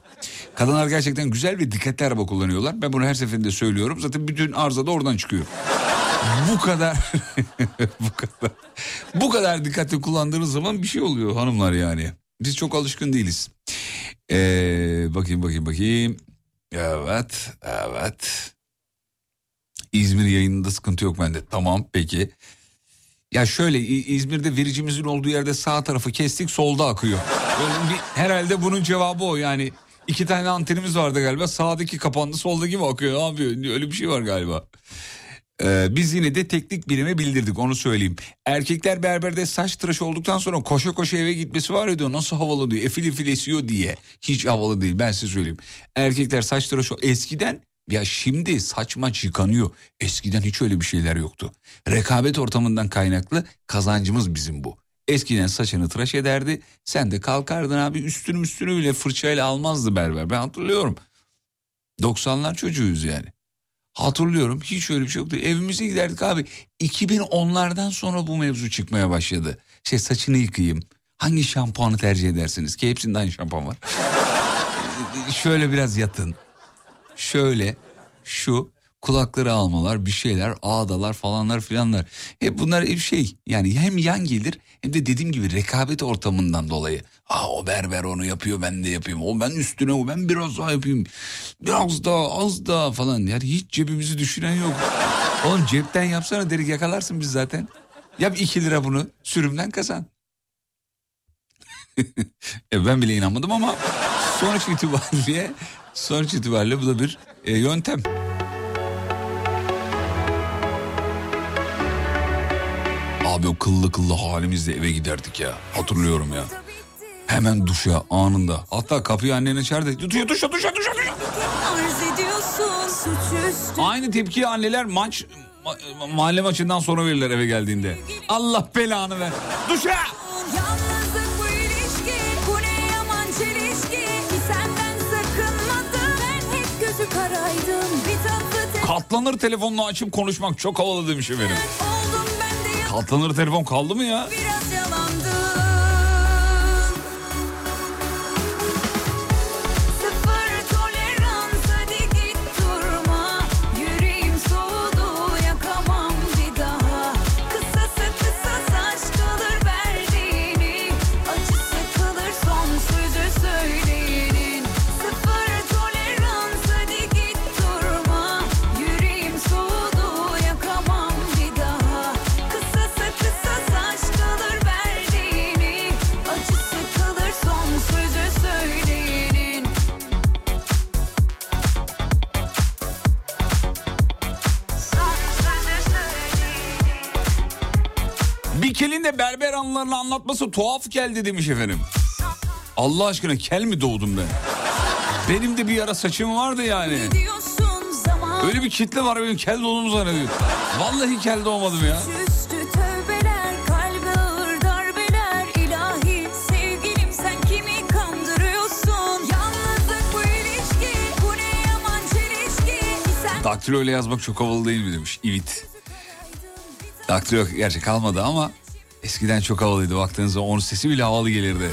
Kadınlar gerçekten güzel ve dikkatli araba kullanıyorlar. Ben bunu her seferinde söylüyorum. Zaten bütün arıza da oradan çıkıyor. Bu kadar bu kadar bu kadar dikkatli kullandığınız zaman bir şey oluyor hanımlar yani. Biz çok alışkın değiliz. Ee, bakayım bakayım bakayım. Evet evet. İzmir yayınında sıkıntı yok bende. Tamam peki. Ya şöyle İzmir'de vericimizin olduğu yerde sağ tarafı kestik solda akıyor. Bir, herhalde bunun cevabı o yani. iki tane antenimiz vardı galiba. Sağdaki kapandı soldaki mi akıyor abi öyle bir şey var galiba. Ee, biz yine de teknik birime bildirdik onu söyleyeyim. Erkekler berberde saç tıraşı olduktan sonra koşa koşa eve gitmesi var ya diyor nasıl havalı diyor. Efil efil esiyor diye. Hiç havalı değil ben size söyleyeyim. Erkekler saç tıraşı eskiden ya şimdi saç maç yıkanıyor. Eskiden hiç öyle bir şeyler yoktu. Rekabet ortamından kaynaklı kazancımız bizim bu. Eskiden saçını tıraş ederdi. Sen de kalkardın abi üstünü üstünü bile fırçayla almazdı berber. Ben hatırlıyorum. 90'lar çocuğuyuz yani. Hatırlıyorum hiç öyle bir şey yoktu. Evimize giderdik abi. 2010'lardan sonra bu mevzu çıkmaya başladı. Şey saçını yıkayayım. Hangi şampuanı tercih edersiniz? Ki hepsinde aynı şampuan var. Şöyle biraz yatın. Şöyle şu kulakları almalar bir şeyler ağdalar falanlar filanlar. Hep bunlar hep şey yani hem yan gelir hem de dediğim gibi rekabet ortamından dolayı. Aa o berber onu yapıyor ben de yapayım. O ben üstüne o ben biraz daha yapayım. Biraz daha az daha falan. Yani hiç cebimizi düşünen yok. Oğlum cepten yapsana derik yakalarsın biz zaten. Yap 2 lira bunu sürümden kazan. E, ben bile inanmadım ama sonuç itibariyle sonuç itibariyle bu da bir e, yöntem. Abi o kıllı kıllı halimizle eve giderdik ya. Hatırlıyorum ya. Hemen duşa anında. Hatta kapıyı annen açar da duşa duşa duşa duşa duşa. Arz ediyorsun suçüstü Aynı tepkiyi anneler maç ma- mahalle maçından sonra verirler eve geldiğinde. Allah belanı ver. Duşa! Katlanır telefonunu açıp konuşmak çok havalı demiş efendim. oldum ben de ya Katlanır telefon kaldı mı ya? Biraz yalandım Bikel'in de berber anılarını anlatması tuhaf geldi demiş efendim. Allah aşkına kel mi doğdum ben? Benim de bir ara saçım vardı yani. Öyle bir kitle var benim kel doğduğumu zannediyor. Vallahi kel doğmadım ya. Daktilo ile yazmak çok havalı değil mi demiş. Evet. Daktilo gerçi kalmadı ama eskiden çok havalıydı. Baktığınızda onun sesi bile havalı gelirdi.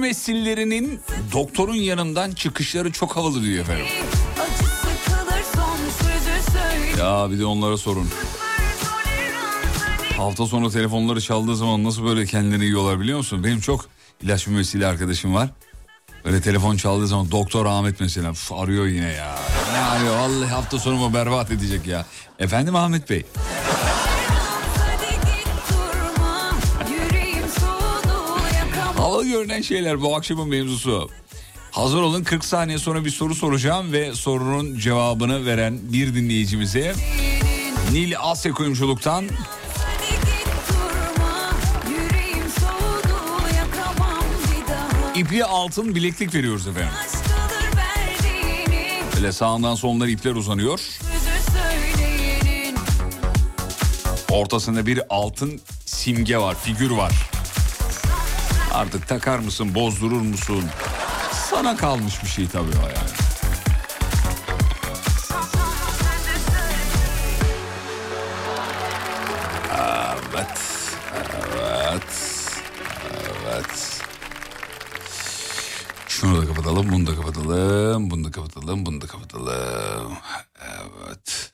İlaç mümessillerinin doktorun yanından çıkışları çok havalı diyor efendim. Ya bir de onlara sorun. Hafta sonu telefonları çaldığı zaman nasıl böyle kendilerini yiyorlar biliyor musun? Benim çok ilaç mümessili arkadaşım var. Böyle telefon çaldığı zaman doktor Ahmet mesela arıyor yine ya. Ne arıyor vallahi hafta sonumu berbat edecek ya. Efendim Ahmet Bey. Havalı görünen şeyler bu akşamın mevzusu. Hazır olun 40 saniye sonra bir soru soracağım ve sorunun cevabını veren bir dinleyicimize Nil Asya Kuyumculuk'tan ipi altın bileklik veriyoruz efendim. Böyle sağından solundan ipler uzanıyor. Ortasında bir altın simge var, figür var. Artık takar mısın, bozdurur musun? Sana kalmış bir şey tabii o yani. Evet, evet, evet. Şunu da kapatalım, bunu da kapatalım, bunu da kapatalım, bunu da kapatalım. Evet.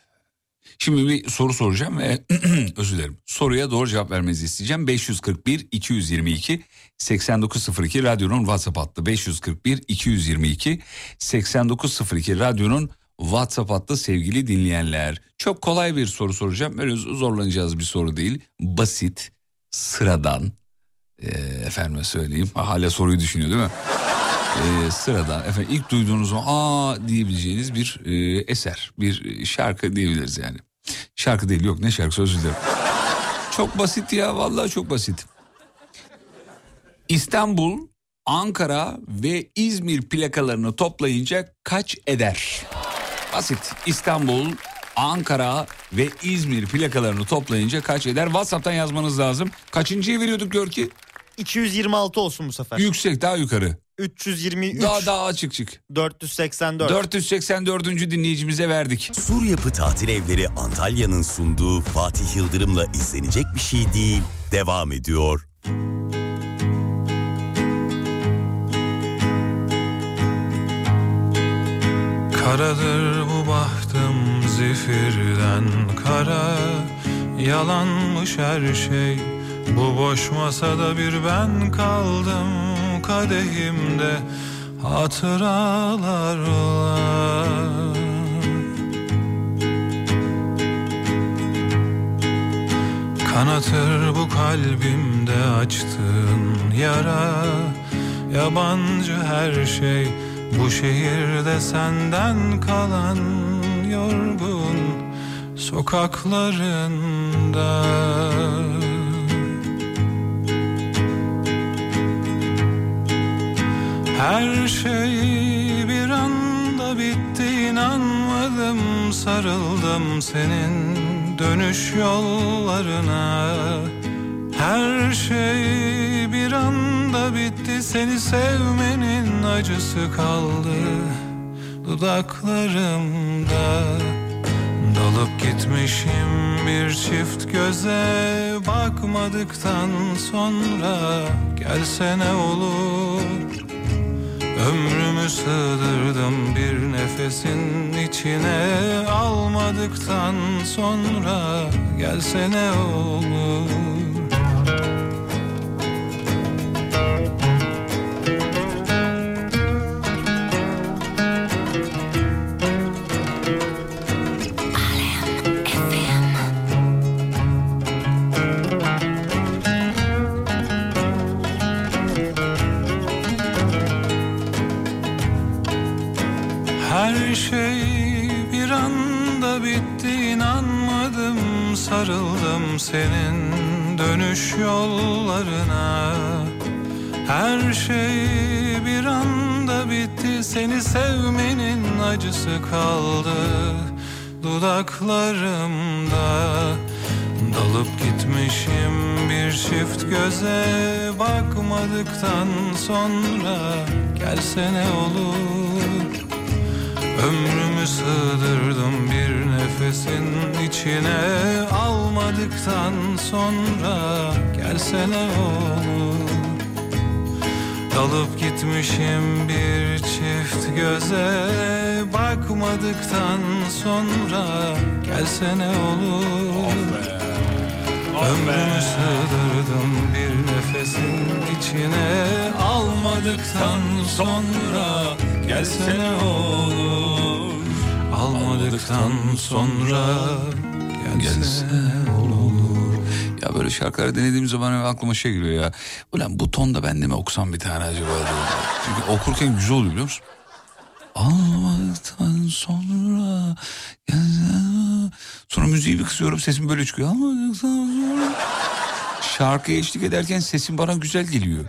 Şimdi bir soru soracağım ve özür dilerim. Soruya doğru cevap vermenizi isteyeceğim. 541 222 8902 radyonun WhatsApp hattı. 541 222 8902 radyonun WhatsApp hattı sevgili dinleyenler. Çok kolay bir soru soracağım. Öyle zorlanacağız bir soru değil. Basit, sıradan. Ee, efendime söyleyeyim. Ha, Hala soruyu düşünüyor değil mi? Ee, sıradan efendim ilk duyduğunuz o aa diyebileceğiniz bir e, eser, bir şarkı diyebiliriz yani. Şarkı değil yok ne şarkısı özür dilerim. Çok basit ya vallahi çok basit. İstanbul, Ankara ve İzmir plakalarını toplayınca kaç eder? Basit. İstanbul, Ankara ve İzmir plakalarını toplayınca kaç eder? WhatsApp'tan yazmanız lazım. Kaçıncıyı veriyorduk gör ki? 226 olsun bu sefer. Yüksek daha yukarı. 323 Daha daha açık çık. 484. 484. dinleyicimize verdik. Sur Yapı Tatil Evleri Antalya'nın sunduğu Fatih Yıldırım'la izlenecek bir şey değil. Devam ediyor. Karadır bu bahtım zifirden kara Yalanmış her şey Bu boş masada bir ben kaldım Kadehimde hatıralar var. Kanatır bu kalbimde açtığın yara. Yabancı her şey bu şehirde senden kalan yorgun sokaklarında Her şey bir anda bitti inanmadım sarıldım senin dönüş yollarına. Her şey bir anda bitti seni sevmenin acısı kaldı dudaklarımda. Dalıp gitmişim bir çift göze bakmadıktan sonra gelsene olur Ömrümü sığdırdım bir nefesin içine. Almadıktan sonra gelsene olur senin dönüş yollarına. Her şey bir anda bitti seni sevmenin acısı kaldı dudaklarımda. Dalıp gitmişim bir çift göze bakmadıktan sonra. Gelsene olur Ömrümü sığdırdım bir nefesin içine almadıktan sonra gelsene olur Dalıp gitmişim bir çift göze Bakmadıktan sonra gelsene olur Ömrümü sığdırdım bir nefesin içine Almadıktan sonra gelsene olur Almadıktan sonra gelsene olur Ya böyle şarkıları dinlediğim zaman aklıma şey geliyor ya. Ulan bu tonda ben de mi okusam bir tane acaba. Çünkü okurken güzel oluyor biliyor musun? Almadıktan sonra gelsene- Sonra müziği bir kısıyorum sesim böyle çıkıyor. Almadıktan sonra Şarkıya eşlik ederken sesim bana güzel geliyor.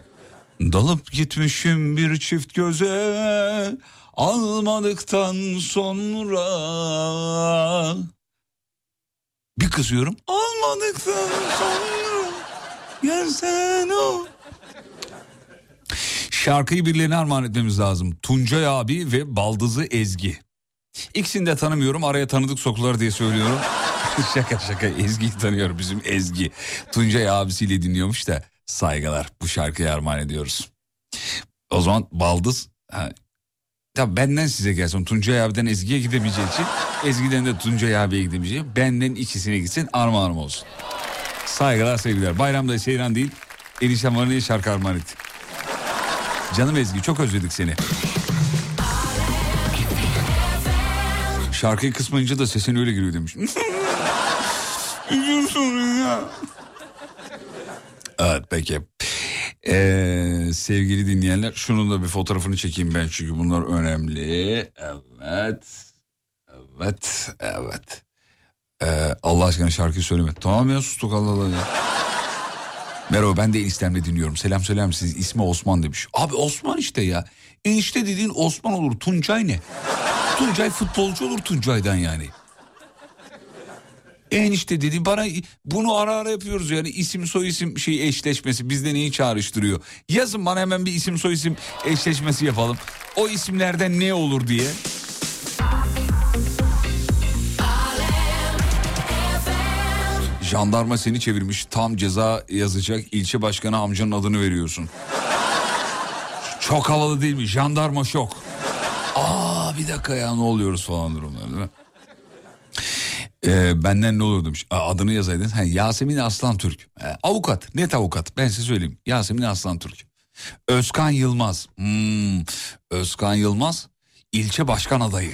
Dalıp gitmişim bir çift göze almadıktan sonra bir kızıyorum almadıktan sonra gelsen o. Şarkıyı birilerine armağan etmemiz lazım. Tuncay abi ve Baldızı Ezgi. İkisini de tanımıyorum araya tanıdık sokular diye söylüyorum. şaka şaka Ezgi'yi tanıyorum bizim Ezgi. Tuncay abisiyle dinliyormuş da saygılar bu şarkıyı armağan ediyoruz. O zaman Baldız ha, Tabii benden size gelsin. Tuncay abiden Ezgi'ye gidemeyeceği için Ezgi'den de Tuncay abiye gidemeyeceği benden ikisine gitsin armağanım olsun. Saygılar sevgiler. Bayramda seyran değil eniştem bana niye şarkı armağan etti. Canım Ezgi çok özledik seni. Şarkıyı kısmayınca da sesin öyle geliyor demiş. Evet peki. Ee, sevgili dinleyenler şunun da bir fotoğrafını çekeyim ben çünkü bunlar önemli. Evet. Evet. Evet. Ee, Allah aşkına şarkıyı söyleme. Tamam ya sustuk Allah Allah. ya. Merhaba ben de eniştemle dinliyorum. Selam söyler misiniz? İsmi Osman demiş. Abi Osman işte ya. Enişte dediğin Osman olur. Tuncay ne? Tuncay futbolcu olur Tuncay'dan yani. Enişte dedi bana bunu ara ara yapıyoruz yani isim soy isim şey eşleşmesi bizde neyi çağrıştırıyor. Yazın bana hemen bir isim soy isim eşleşmesi yapalım. O isimlerden ne olur diye. Jandarma seni çevirmiş tam ceza yazacak ilçe başkanı amcanın adını veriyorsun. Çok havalı değil mi? Jandarma şok. Aa bir dakika ya ne oluyoruz falan durumlar değil mi? Ee, benden ne olur demiş. Adını yazaydın. Ha, Yasemin Aslan Türk. Ee, avukat. Net avukat. Ben size söyleyeyim. Yasemin Aslan Türk. Özkan Yılmaz. Hmm, Özkan Yılmaz ilçe başkan adayı.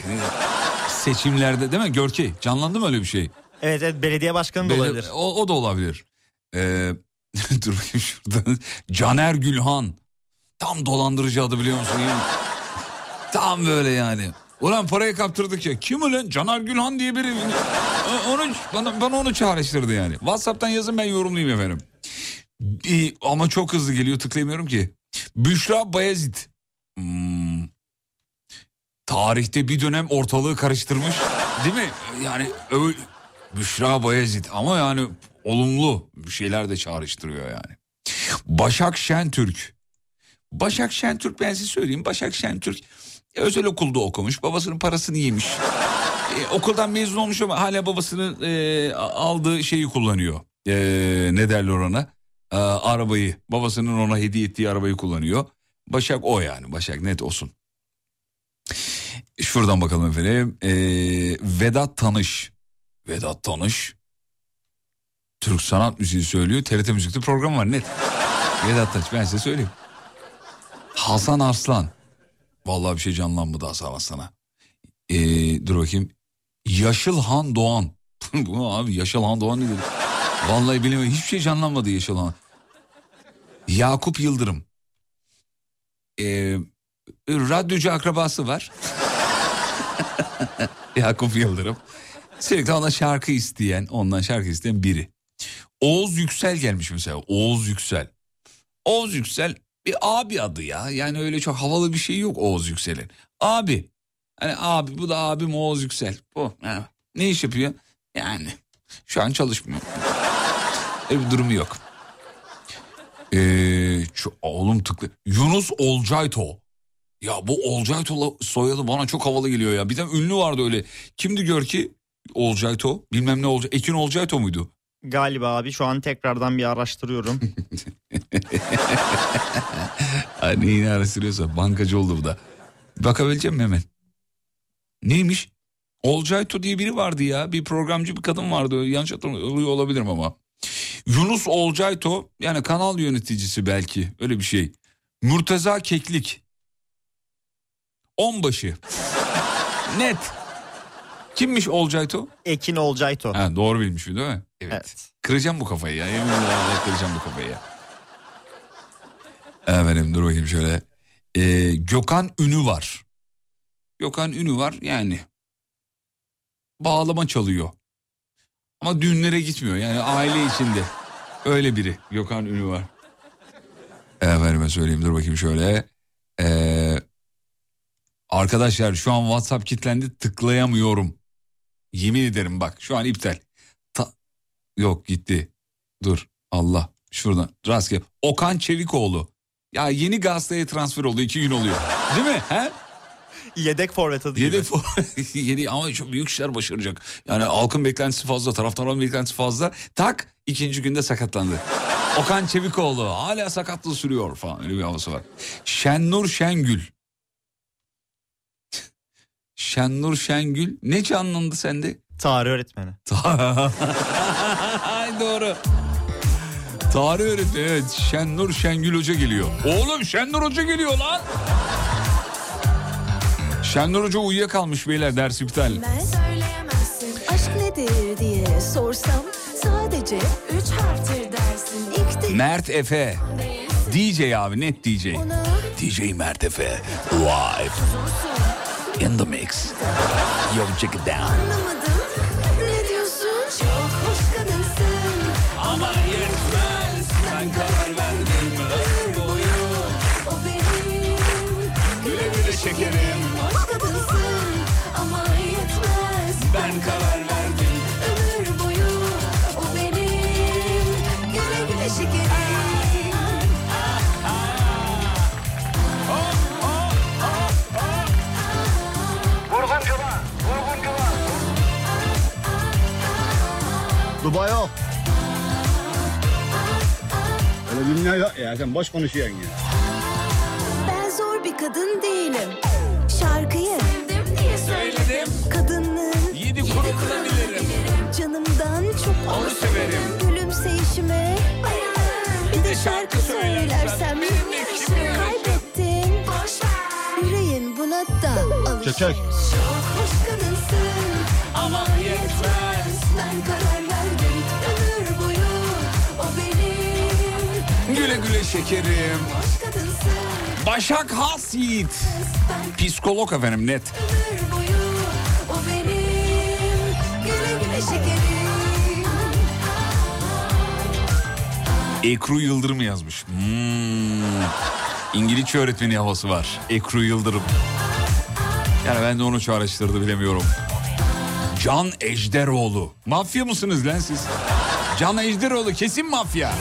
Seçimlerde değil mi Görkey? Canlandı mı öyle bir şey? Evet evet belediye başkanı da Böyle- olabilir. O, o da olabilir. Ee, dur bakayım şurada. Caner Gülhan. Tam dolandırıcı adı biliyor musun? Tam böyle yani. Ulan parayı kaptırdık ya. Kim ulan? Caner Gülhan diye biri. Onu, bana, bana onu çağrıştırdı yani. Whatsapp'tan yazın ben yorumlayayım efendim. Bir, ama çok hızlı geliyor tıklayamıyorum ki. Büşra Bayezid. Hmm. Tarihte bir dönem ortalığı karıştırmış. Değil mi? Yani öyle, Büşra Bayezid ama yani olumlu bir şeyler de çağrıştırıyor yani. Başak Şentürk. Başak Şentürk ben size söyleyeyim. Başak Şentürk özel okulda okumuş. Babasının parasını yemiş. E, okuldan mezun olmuş ama hala babasının e, aldığı şeyi kullanıyor. E, ne derler ona? E, arabayı. Babasının ona hediye ettiği arabayı kullanıyor. Başak o yani. Başak net olsun. Şuradan bakalım efendim. E, Vedat Tanış. Vedat Tanış. Türk sanat müziği söylüyor. TRT Müzik'te program var net. Vedat Tanış ben size söyleyeyim. Hasan Arslan. Vallahi bir şey canlanmadı Hasan Arslan'a. Ee, dur bakayım. Yaşıl Han Doğan. Bu abi Yaşıl Han Doğan ne dedi? Vallahi bilmiyorum hiçbir şey canlanmadı Yaşıl Han. Yakup Yıldırım. Ee, radyocu akrabası var. Yakup Yıldırım. Sürekli ona şarkı isteyen, ondan şarkı isteyen biri. Oğuz Yüksel gelmiş mesela. Oğuz Yüksel. Oğuz Yüksel bir abi adı ya. Yani öyle çok havalı bir şey yok Oğuz Yüksel'in. Abi. Hani abi bu da abim Oğuz Yüksel. Bu. Ha. Ne iş yapıyor? Yani şu an çalışmıyor. Öyle bir durumu yok. Ee, şu, oğlum tıklı. Yunus Olcayto. Ya bu Olcayto soyadı bana çok havalı geliyor ya. Bir de ünlü vardı öyle. Kimdi gör ki? Olcayto. Bilmem ne olacak. Ekin Olcayto muydu? Galiba abi şu an tekrardan bir araştırıyorum. neyini araştırıyorsa bankacı oldu bu da. Bakabileceğim mi hemen? Neymiş? Olcayto diye biri vardı ya. Bir programcı bir kadın vardı. Yanlış hatırlıyor olabilirim ama. Yunus Olcayto yani kanal yöneticisi belki öyle bir şey. Murtaza Keklik. Onbaşı. Net. Kimmiş Olcayto? Ekin Olcayto. Ha, doğru bilmiş değil mi? Evet. Evet. Kıracağım bu kafayı ya. Yemin ederim kıracağım bu kafayı ya. Efendim dur bakayım şöyle. Ee, Gökhan Ünü var. Gökhan Ünü var yani. Bağlama çalıyor. Ama düğünlere gitmiyor yani aile içinde. Öyle biri Gökhan Ünü var. Efendime söyleyeyim dur bakayım şöyle. Ee, arkadaşlar şu an WhatsApp kilitlendi tıklayamıyorum. Yemin ederim bak şu an iptal. Ta- Yok gitti. Dur Allah şuradan rastgele. Okan Çevikoğlu. Ya yeni Galatasaray'a transfer oldu iki gün oluyor. Değil mi? He? Yedek forvet adı Yedi, gibi. yedi ama çok büyük işler başaracak. Yani halkın beklentisi fazla, taraftarların beklentisi fazla. Tak ikinci günde sakatlandı. Okan Çevikoğlu hala sakatlığı sürüyor falan öyle bir havası var. Şennur Şengül. Şennur Şengül ne canlandı sende? Tarih öğretmeni. Ay doğru. Tarih öğretmeni evet Şennur Şengül Hoca geliyor. Oğlum Şennur Hoca geliyor lan. Şennur Hoca uyuyakalmış beyler ders iptal. Aşk nedir diye sorsam sadece üç harftir dersin. İlk de Mert Efe. DJ abi net DJ. ona DJ Mert Efe. Live. In the mix. Yo check it down. anlamadım. Ne diyorsun? Çok hoş kadınsın. Ama şekerim. Hoş kadınsın ama yetmez. Ben karar verdim. Ömür boyu o benim. Güle güle şekerim. Dubai yok. Öyle dünya yok ya sen boş konuşuyorsun ya. Bir kadın değilim. Şarkıyı sevdim diye söyledim. Kadının Yedi kurukunu bilirim. canımdan çok Onu severim. Gülümseyişime bir de şarkı söylersem kaybettin. Yüreğin buna da alışır. Çok hoş kadınsın ama yetmez. Ben karar verdim ömür boyu o benim. Güle güle şekerim. Hoş kadınsın Başak Hasyiğit. ben Psikolog efendim net. Ekru Yıldırım yazmış. Hmm. İngilizce öğretmeni havası var. Ekru Yıldırım. Yani ben de onu çağrıştırdı bilemiyorum. Can Ejderoğlu. Mafya mısınız lan siz? Can Ejderoğlu kesin mafya.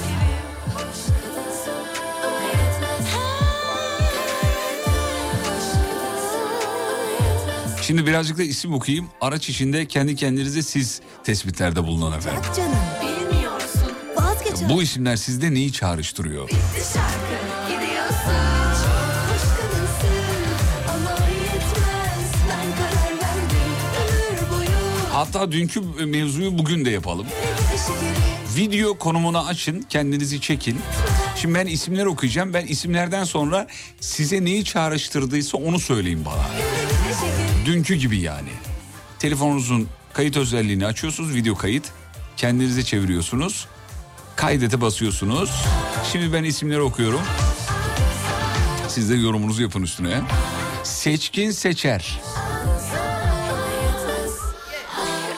Şimdi birazcık da isim okuyayım. Araç içinde kendi kendinize siz tespitlerde bulunun efendim. Canım bilmiyorsun vazgeç Bu isimler sizde neyi çağrıştırıyor? Şarkı yetmez Hatta dünkü mevzuyu bugün de yapalım. Video konumunu açın, kendinizi çekin. Şimdi ben isimleri okuyacağım. Ben isimlerden sonra size neyi çağrıştırdıysa onu söyleyin bana. Dünkü gibi yani. Telefonunuzun kayıt özelliğini açıyorsunuz, video kayıt. Kendinizi çeviriyorsunuz. Kaydete basıyorsunuz. Şimdi ben isimleri okuyorum. Siz de yorumunuzu yapın üstüne. Seçkin Seçer.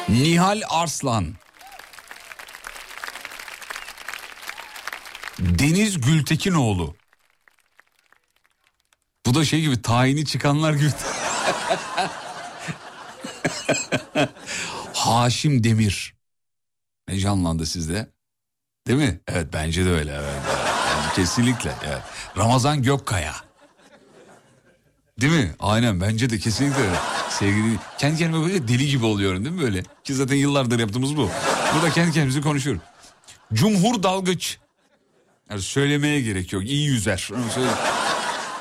Nihal Arslan. Deniz Gültekinoğlu. Bu da şey gibi tayini çıkanlar gibi. Haşim Demir. Ne canlandı sizde? Değil mi? Evet bence de öyle. Evet. Yani kesinlikle. Evet. Ramazan Gökkaya. Değil mi? Aynen bence de kesinlikle öyle. Sevgili kendi kendime böyle deli gibi oluyorum değil mi böyle? Ki zaten yıllardır yaptığımız bu. Burada kendi kendimize konuşuyorum. Cumhur Dalgıç. Yani söylemeye gerek yok. İyi yüzer. Onu söyle.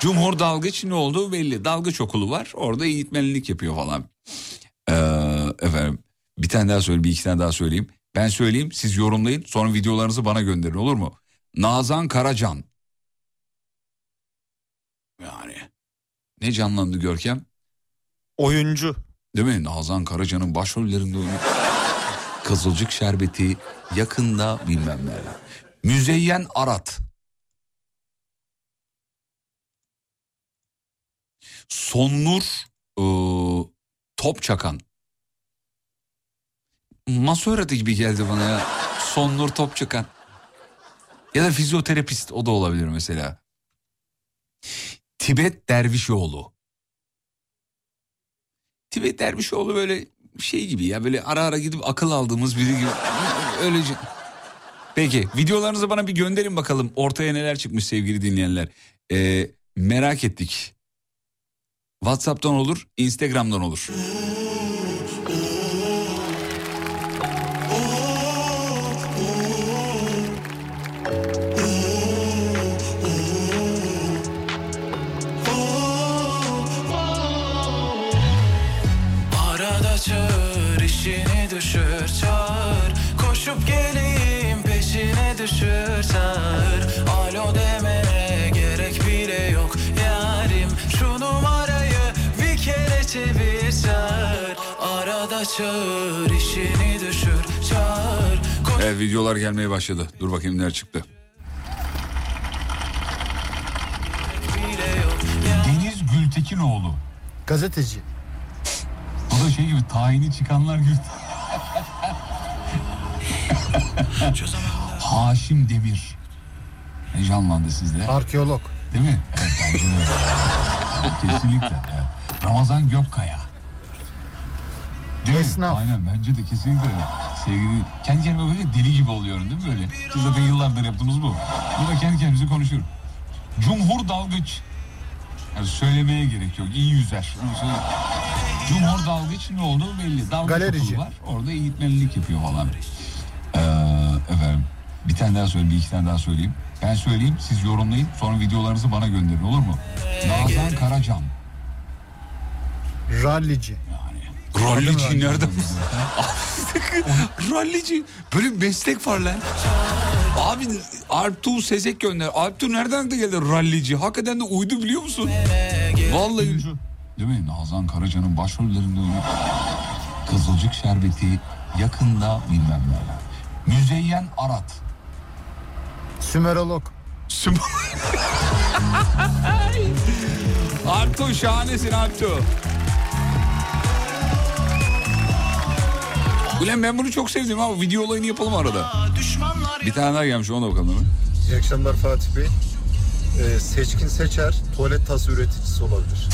Cumhur Dalgıç ne olduğu belli. Dalgıç okulu var. Orada eğitmenlik yapıyor falan. Ee, efendim bir tane daha söyle bir iki tane daha söyleyeyim. Ben söyleyeyim siz yorumlayın sonra videolarınızı bana gönderin olur mu? Nazan Karacan. Yani ne canlandı Görkem? Oyuncu. Değil mi? Nazan Karacan'ın başrollerinde oynuyor. Kızılcık Şerbeti yakında bilmem neler. Müzeyyen Arat. Sonnur ıı, Top Çakan. Masa öğreti gibi geldi bana ya. Sonnur Top Çakan. Ya da fizyoterapist o da olabilir mesela. Tibet Dervişoğlu. Tibet Dervişoğlu böyle şey gibi ya böyle ara ara gidip akıl aldığımız biri gibi. Öylece. Peki videolarınızı bana bir gönderin bakalım ortaya neler çıkmış sevgili dinleyenler. Ee, merak ettik. WhatsApp'tan olur, Instagram'dan olur. Çağır işini düşür çağır Koş- Evet videolar gelmeye başladı. Dur bakayım neler çıktı. Deniz Gültekinoğlu. Gazeteci. O da şey gibi tayini çıkanlar gibi. Haşim Demir. Ne canlandı sizde? Arkeolog. Değil mi? Evet bence öyle. Kesinlikle. Evet. Ramazan Gökkaya. Değil mi? Esnaf. Aynen bence de kesinlikle öyle. Sevgili, kendi kendime böyle deli gibi oluyorum değil mi böyle? Siz zaten yıllardır yaptığımız bu. Burada kendi kendimize konuşuyorum. Cumhur Dalgıç. Yani söylemeye gerek yok. İyi yüzer. Cumhur Dalgıç ne olduğu belli. Dalgıç Galerici. okulu var. Orada eğitmenlik yapıyor falan. Ee, efendim bir tane daha söyleyeyim, bir iki tane daha söyleyeyim. Ben söyleyeyim, siz yorumlayın. Sonra videolarınızı bana gönderin olur mu? Nazan Karacan. Rallici. Rallici nereden? Rallici. Böyle bir meslek var lan. Abi Alptuğ Sezek gönder. Alptuğ nereden de geldi rallici? Hakikaten de uydu biliyor musun? Vallahi. Değil mi? Nazan Karaca'nın başrollerinde oynuyor. Kızılcık Şerbeti yakında bilmem neler. Müzeyyen Arat. Sümerolog. Süm- Alptuğ şahanesin Alptuğ. Ulan ben bunu çok sevdim ama video olayını yapalım arada. Bir tane daha gelmiş ona bakalım. hemen. İyi akşamlar Fatih Bey. Ee, seçkin seçer, tuvalet tası üreticisi olabilir.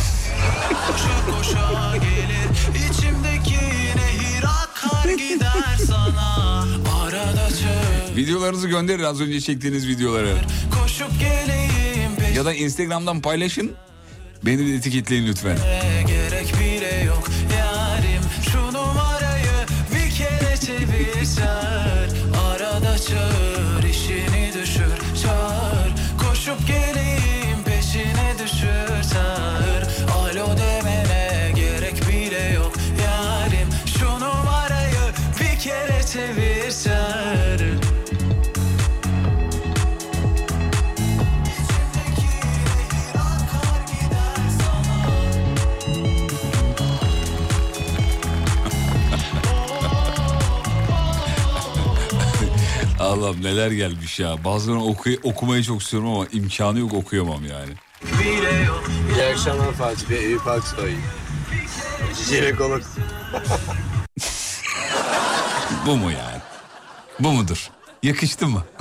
Koşa koşa gelir içimdeki nehir akar gider sana Arada Videolarınızı gönderin az önce çektiğiniz videoları. koşup geleyim Ya da Instagram'dan paylaşın. Beni de etiketleyin lütfen. Allah'ım neler gelmiş ya. Bazen oku- okumayı çok istiyorum ama imkanı yok okuyamam yani. İyi akşamlar Fatih Bey, Eyüp Aksoy. Jinekolog. Bu mu yani? Bu mudur? Yakıştı mı?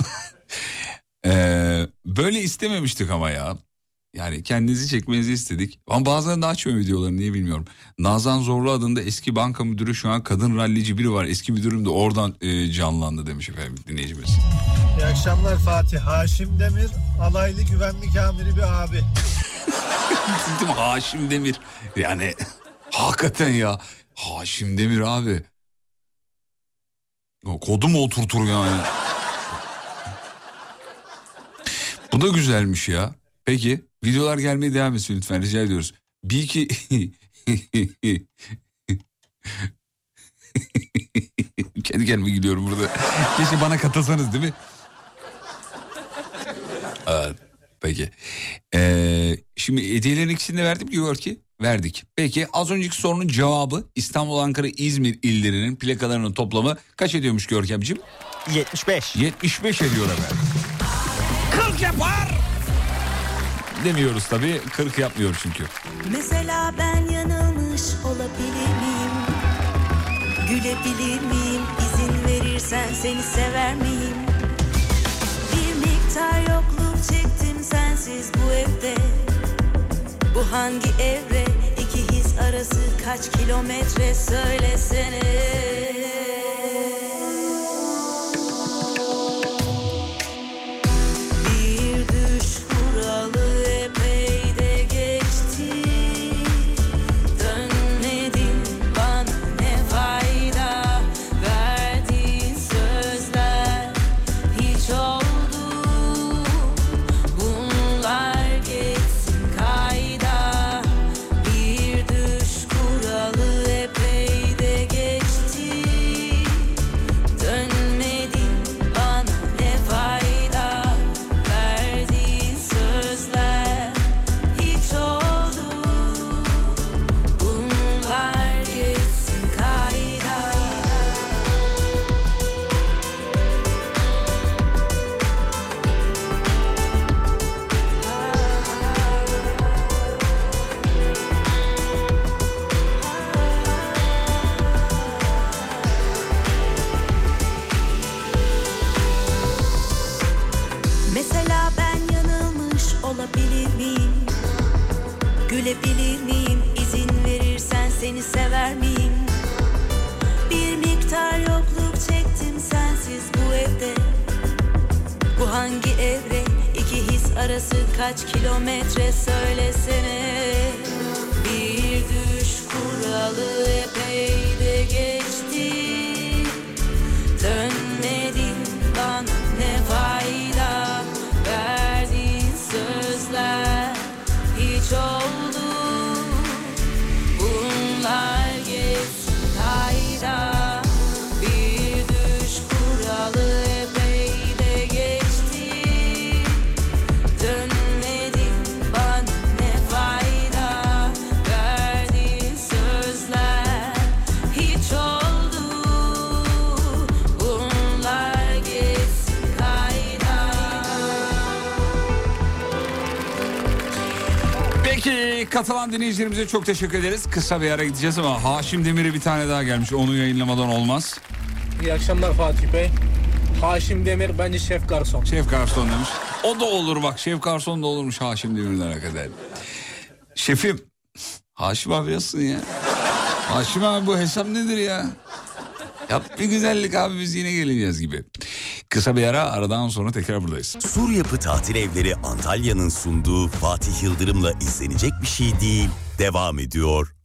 Ee, böyle istememiştik ama ya. Yani kendinizi çekmenizi istedik. Ama bazen de açmıyor videolarını niye bilmiyorum. Nazan Zorlu adında eski banka müdürü şu an kadın rallici biri var. Eski müdürüm de oradan e, canlandı demiş efendim dinleyicimiz. İyi akşamlar Fatih. Haşim Demir, alaylı güvenlik amiri bir abi. Değil mi? Haşim Demir. Yani hakikaten ya. Haşim Demir abi. O kodu mu oturtur yani? Bu da güzelmiş ya. Peki Videolar gelmeye devam etsin lütfen rica ediyoruz. Bir iki... Kendi kendime gülüyorum burada. Keşke bana katılsanız değil mi? Evet, peki. Ee, şimdi hediyelerin ikisini de verdik diyor ki. Verdik. Peki az önceki sorunun cevabı İstanbul, Ankara, İzmir illerinin plakalarının toplamı kaç ediyormuş Görkemciğim? 75. 75 ediyor efendim. 40 yapar. Demiyoruz tabii. 40 yapmıyor çünkü. Mesela ben yanılmış olabilir miyim? Gülebilir miyim? İzin verirsen seni sever miyim? Bir miktar yokluk çektim sensiz bu evde. Bu hangi evre? İki his arası kaç kilometre söylesene. Katılan dinleyicilerimize çok teşekkür ederiz. Kısa bir ara gideceğiz ama Haşim Demir'e bir tane daha gelmiş. Onu yayınlamadan olmaz. İyi akşamlar Fatih Bey. Haşim Demir bence şef garson. Şef Garson demiş. O da olur bak. Şef Garson da olurmuş Haşim Demir'den hakikaten. Şefim. Haşim abi nasılsın ya? Haşim abi bu hesap nedir ya? Yap bir güzellik abi biz yine geleceğiz gibi. Kısa bir ara aradan sonra tekrar buradayız. Sur Yapı Tatil Evleri Antalya'nın sunduğu Fatih Yıldırım'la izlenecek bir şey değil. Devam ediyor.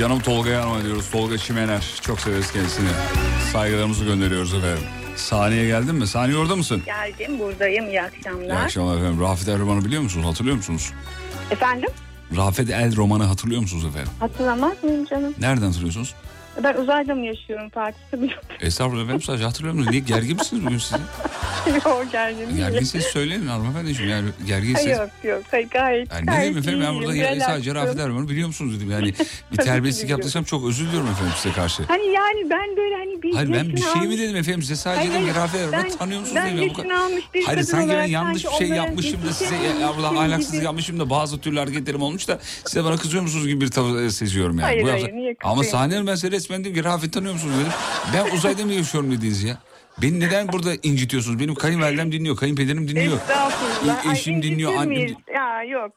Canım Tolga'ya armağan ediyoruz. Tolga Çimener. Çok severiz kendisini. Saygılarımızı gönderiyoruz efendim. Saniye geldin mi? Saniye orada mısın? Geldim buradayım iyi akşamlar. İyi akşamlar efendim. Rafet El Roman'ı biliyor musunuz? Hatırlıyor musunuz? Efendim Rafet El Roman'ı hatırlıyor musunuz efendim? hatırlamaz mıyım canım? Nereden hatırlıyorsunuz? Ben uzayda mı yaşıyorum Fatih'te mi? Estağfurullah efendim sadece hatırlıyor musunuz? Niye gergin misiniz bugün siz? yok gergin Gerginseniz söyleyin hanımefendiciğim. Yani gerginseniz. Yok yok hayır gayet Yani ne gayet diyeyim efendim ben burada ya- sadece. Rafet El Roman'ı biliyor musunuz dedim. Yani bir terbiyesizlik yaptıysam çok özür diliyorum efendim size karşı. Hani yani ben böyle hani bir Hayır ben bir şey mi dedim efendim size sadece Hayır, dedim Rafet ben- tanıyor musunuz ben dedim. kadar. almış bir Hayır sanki ben yanlış bir şey yapmışım da size gibi- ahlaksızlık yapmışım da bazı türlü hareketlerim olmuş da size bana kızıyor musunuz gibi bir tavır e, seziyorum yani. Hayır, hayır, niye Ama kızayım? sahne ben size resmen dedim ki Rafet tanıyor musunuz dedim. Ben uzayda mı yaşıyorum dediniz ya. Beni neden burada incitiyorsunuz? Benim kayınvalidem dinliyor, kayınpederim dinliyor. Estağfurullah. E- Ay, eşim dinliyor, incitir annem? Ya yok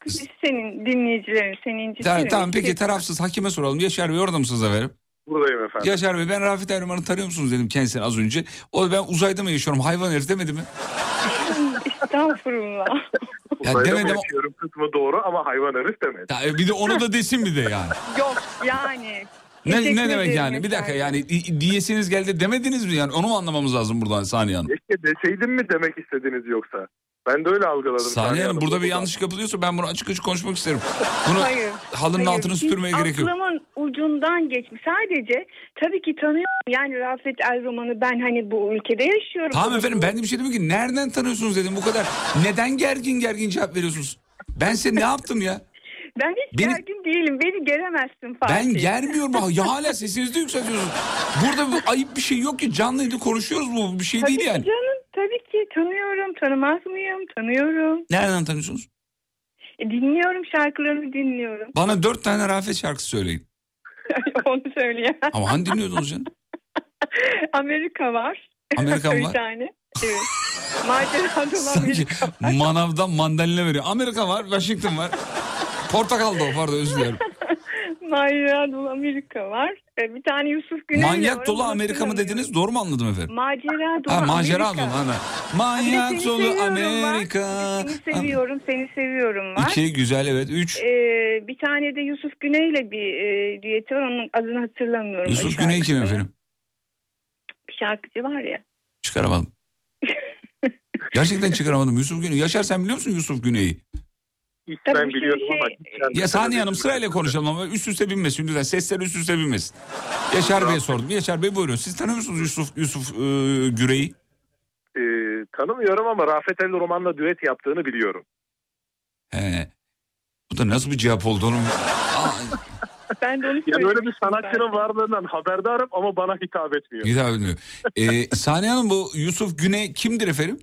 senin dinleyicilerin seni incitiyor. Tamam, tamam peki tarafsız hakime soralım. Yaşar Bey orada mısınız efendim? Buradayım efendim. Yaşar Bey ben Rafet Erman'ı tanıyor musunuz dedim kendisine az önce. O da ben uzayda mı yaşıyorum hayvan herif demedi mi? Estağfurullah. Ya Uzayda mı demedim. yaşıyorum kısmı doğru ama hayvan herif demedi. Ya, e, bir de onu da desin bir de yani. yok yani. Ne, ne demek yani? Bir dakika yani di- diyesiniz geldi demediniz mi yani? Onu mu anlamamız lazım buradan Saniye Hanım? Keşke deseydim mi demek istediniz yoksa? Ben de öyle algıladım. Saniye Hanım burada bir yanlış yapılıyorsa ben bunu açık açık konuşmak isterim. Bunu Hayır. halının Hayır, altını süpürmeye gerek yok. Aklımın ucundan geçmiş. Sadece tabii ki tanıyorum. Yani Rafet El Roman'ı ben hani bu ülkede yaşıyorum. Tamam efendim ben de bir şey dedim ki nereden tanıyorsunuz dedim bu kadar. Neden gergin gergin cevap veriyorsunuz? Ben size ne yaptım ya? Ben hiç Beni- gergin değilim. Beni geremezsin Fatih. Ben germiyorum ya hala sesinizi yükseltiyorsunuz. Burada bu ayıp bir şey yok ki canlıydı konuşuyoruz bu bir şey Tabii değil yani. canım. Tabii ki tanıyorum. Tanımaz mıyım? Tanıyorum. Nereden tanıyorsunuz? E, dinliyorum şarkılarını dinliyorum. Bana dört tane Rafet şarkısı söyleyin. Onu söyleyemem. Ama hani dinliyordunuz canım? Amerika var. Amerikan Bir var. tane. Evet. Macera dolu Sanki Amerika var. manavdan mandalina veriyor. Amerika var, Washington var. Portakal da o pardon özür dilerim. Macera dolu Amerika var. E, bir tane Yusuf Güney Manyak dolu Amerika mı dediniz? Doğru mu anladım efendim? Macera dolu Ha macera Amerika. dolu. De Manyak dolu Amerika. Var. Seni seviyorum, seni seviyorum var. İki güzel evet. Üç. Ee, bir tane de Yusuf Güney ile bir e, düeti var. Onun adını hatırlamıyorum. Yusuf Güney kim efendim? Bir şarkıcı var ya. Çıkaramadım. Gerçekten çıkaramadım. Yusuf Güney. Yaşar sen biliyor musun Yusuf Güney'i? Hiç Tabii biliyorum şey- ama. Ya Saniye Hanım sırayla konuşalım ama üst üste binmesin lütfen. Sesler üst üste binmesin. Yaşar Bey'e sordum. Yaşar Bey buyurun. Siz tanıyor musunuz Yusuf Yusuf e, Güney'i? Ee, tanımıyorum ama Rafet El Roman'la düet yaptığını biliyorum. He. Bu da nasıl bir cevap oldu onun? Aa, Ben de onu Yani öyle bir sanatçının varlığından haberdarım ama bana hitap etmiyor. hitap etmiyor. Ee, Saniye Hanım bu Yusuf Güney kimdir efendim?